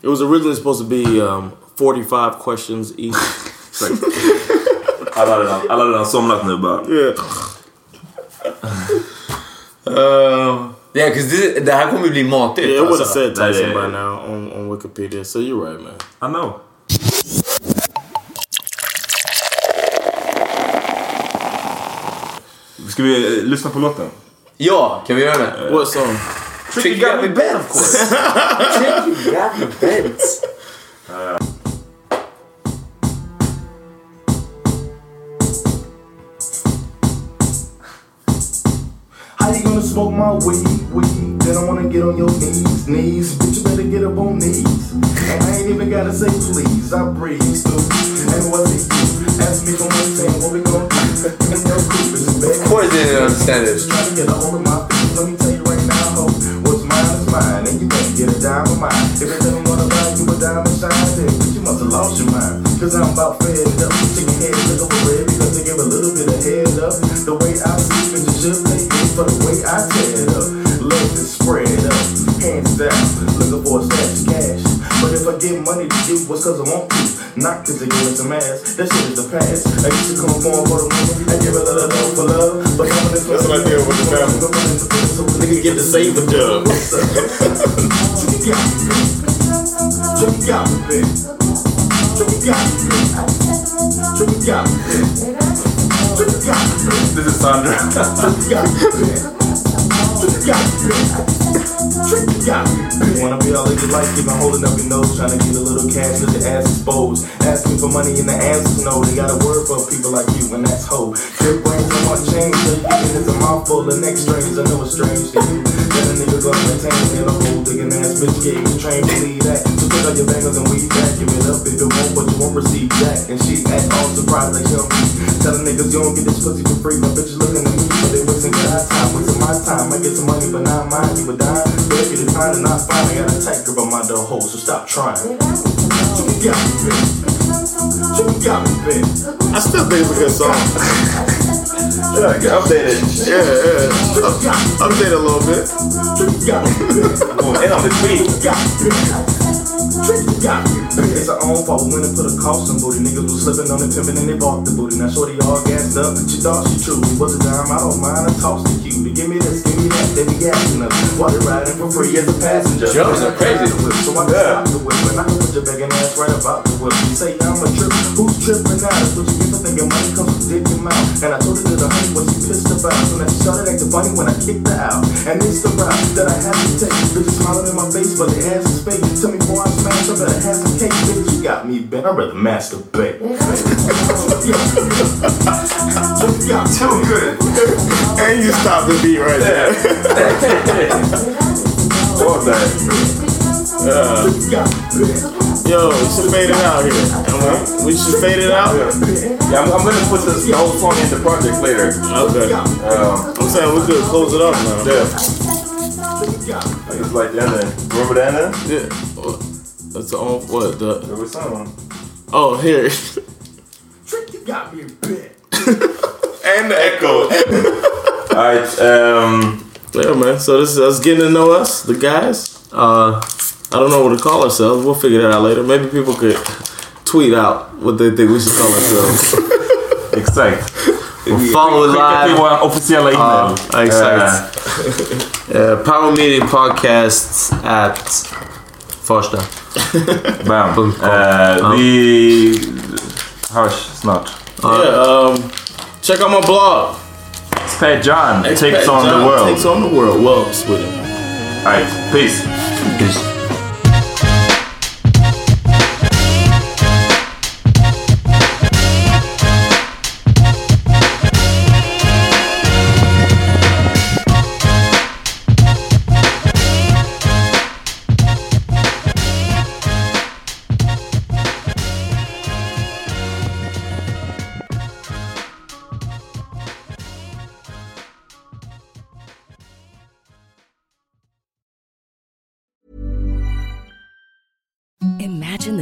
It was originally supposed to be um, 45 questions each. Alla har redan, alla har redan somnat nu bara. yeah. Uh, yeah, 'cause this, det här kommer ju bli matigt. Yeah, it would have said That Tyson by now on, on Wikipedia, so you're right, man. I know. Ska vi eh, lyssna på låten? Ja, kan vi göra det? What song? Trick you got me bent of course. Trick you got me bent. How you gonna smoke my weed, weed? Then I wanna get on your knees, knees. Bitch, you better get up on knees. And I ain't even gotta say please, I breathe through. And what is you? Ask me for one thing, what we gonna do? And they my me tell you right now, ho. What's mine is mine, and you can't get a dime of mine. If it doesn't wanna buy you a diamond shine, then bitch, you must have lost your mind. Cause I'm about fed up. Chicken head, look over red because they give a little bit of head up. The way I sleep you should pay me for the way I tear up. Legs is spread up, hands down, looking for a stash of cash. But if I get money to you, what's cause I want? Not cause they give some ass. That shit is the past. I used to come form for the money. I give a little love for love. But I'm in That's what I did with the family. Nigga get the save a dub. Tricky got me, bitch. Tricky got bitch. Tricky got me, bitch. Tricky got me, bitch. Tricky got me, bitch. This is Sandra. Tricky got me, bitch. Tricky got me, bitch. Tricky got me. Wanna be all in your life, keep on holding up your nose, trying to get a little cash with your ass exposed. Asking for money and the answers no. They got a word for people like you, and that's hoe. Good brains on one chain, so you get it's a mouthful of next strings. I know it's strange to you. That a nigga gonna maintain in a whole digging ass bitch gave you train believe that. So pick up your bangers and weed back, give it up if it won't, but you won't receive that. And she act all surprised like him. Telling niggas you don't get this pussy for free, my bitches looking at me, but they wasting my time, wasting my time. I get some money, but not mine, you a dime. But if you decline to not fine, I got a tight grip on my door hole, so stop trying. You got me, bitch. You got me, bitch. I still think it's a good song. Yeah, get updated. Yeah, yeah. Up, update a little bit. Going in on the beat. It's her own fault when they put a cost on booty. Niggas was slipping on the pimpin' and they bought the booty. Now shorty all gassed up. She thought she truly was a dime. I don't mind. I toss the. To give me this, give me that. They be asking us while they riding for free as a passenger. Jokes are crazy. So I can stop the whip and I can put your begging ass right about the whip. You say I'm a trip. Who's tripping now? That's what you get for thinking money comes from dick your mouth. And I told her that the honey was she pissed about. Now she started acting funny when I kicked her out. And it's the route that I had to take. Bitches smiling in my face, but they ass is fake. Tell me before I smash, I better have some cake. Bitch, you got me bent. I'd rather masturbate. Too good. And you stop the beat right there. Love that. Yo, we should fade it out here. Alright, We should fade it out. Yeah, I'm, I'm gonna put this the whole song in the project later. Okay. Um, I'm saying we could close it up now. yeah. It's like the ending. Remember the ending? Yeah. What? That's all. What the? There was someone. Oh, here. Trick, You got me bent. and the echo. Alright, um, Yeah, man. So this is us getting to know us, the guys. Uh, I don't know what to call ourselves. We'll figure that out later. Maybe people could tweet out what they think we should call ourselves. exakt. Follow it Skicka till live. vår officiella Ja, e-mail. exakt. Uh, Power Media Podcast at första. Eh, bam. Punkt com. Eh, Ja. vi hörs snart. yeah. Um, check out my blog. Expat John takes Expat on John the world. Takes on the world. Well, Sweden. Alright, peace. Peace.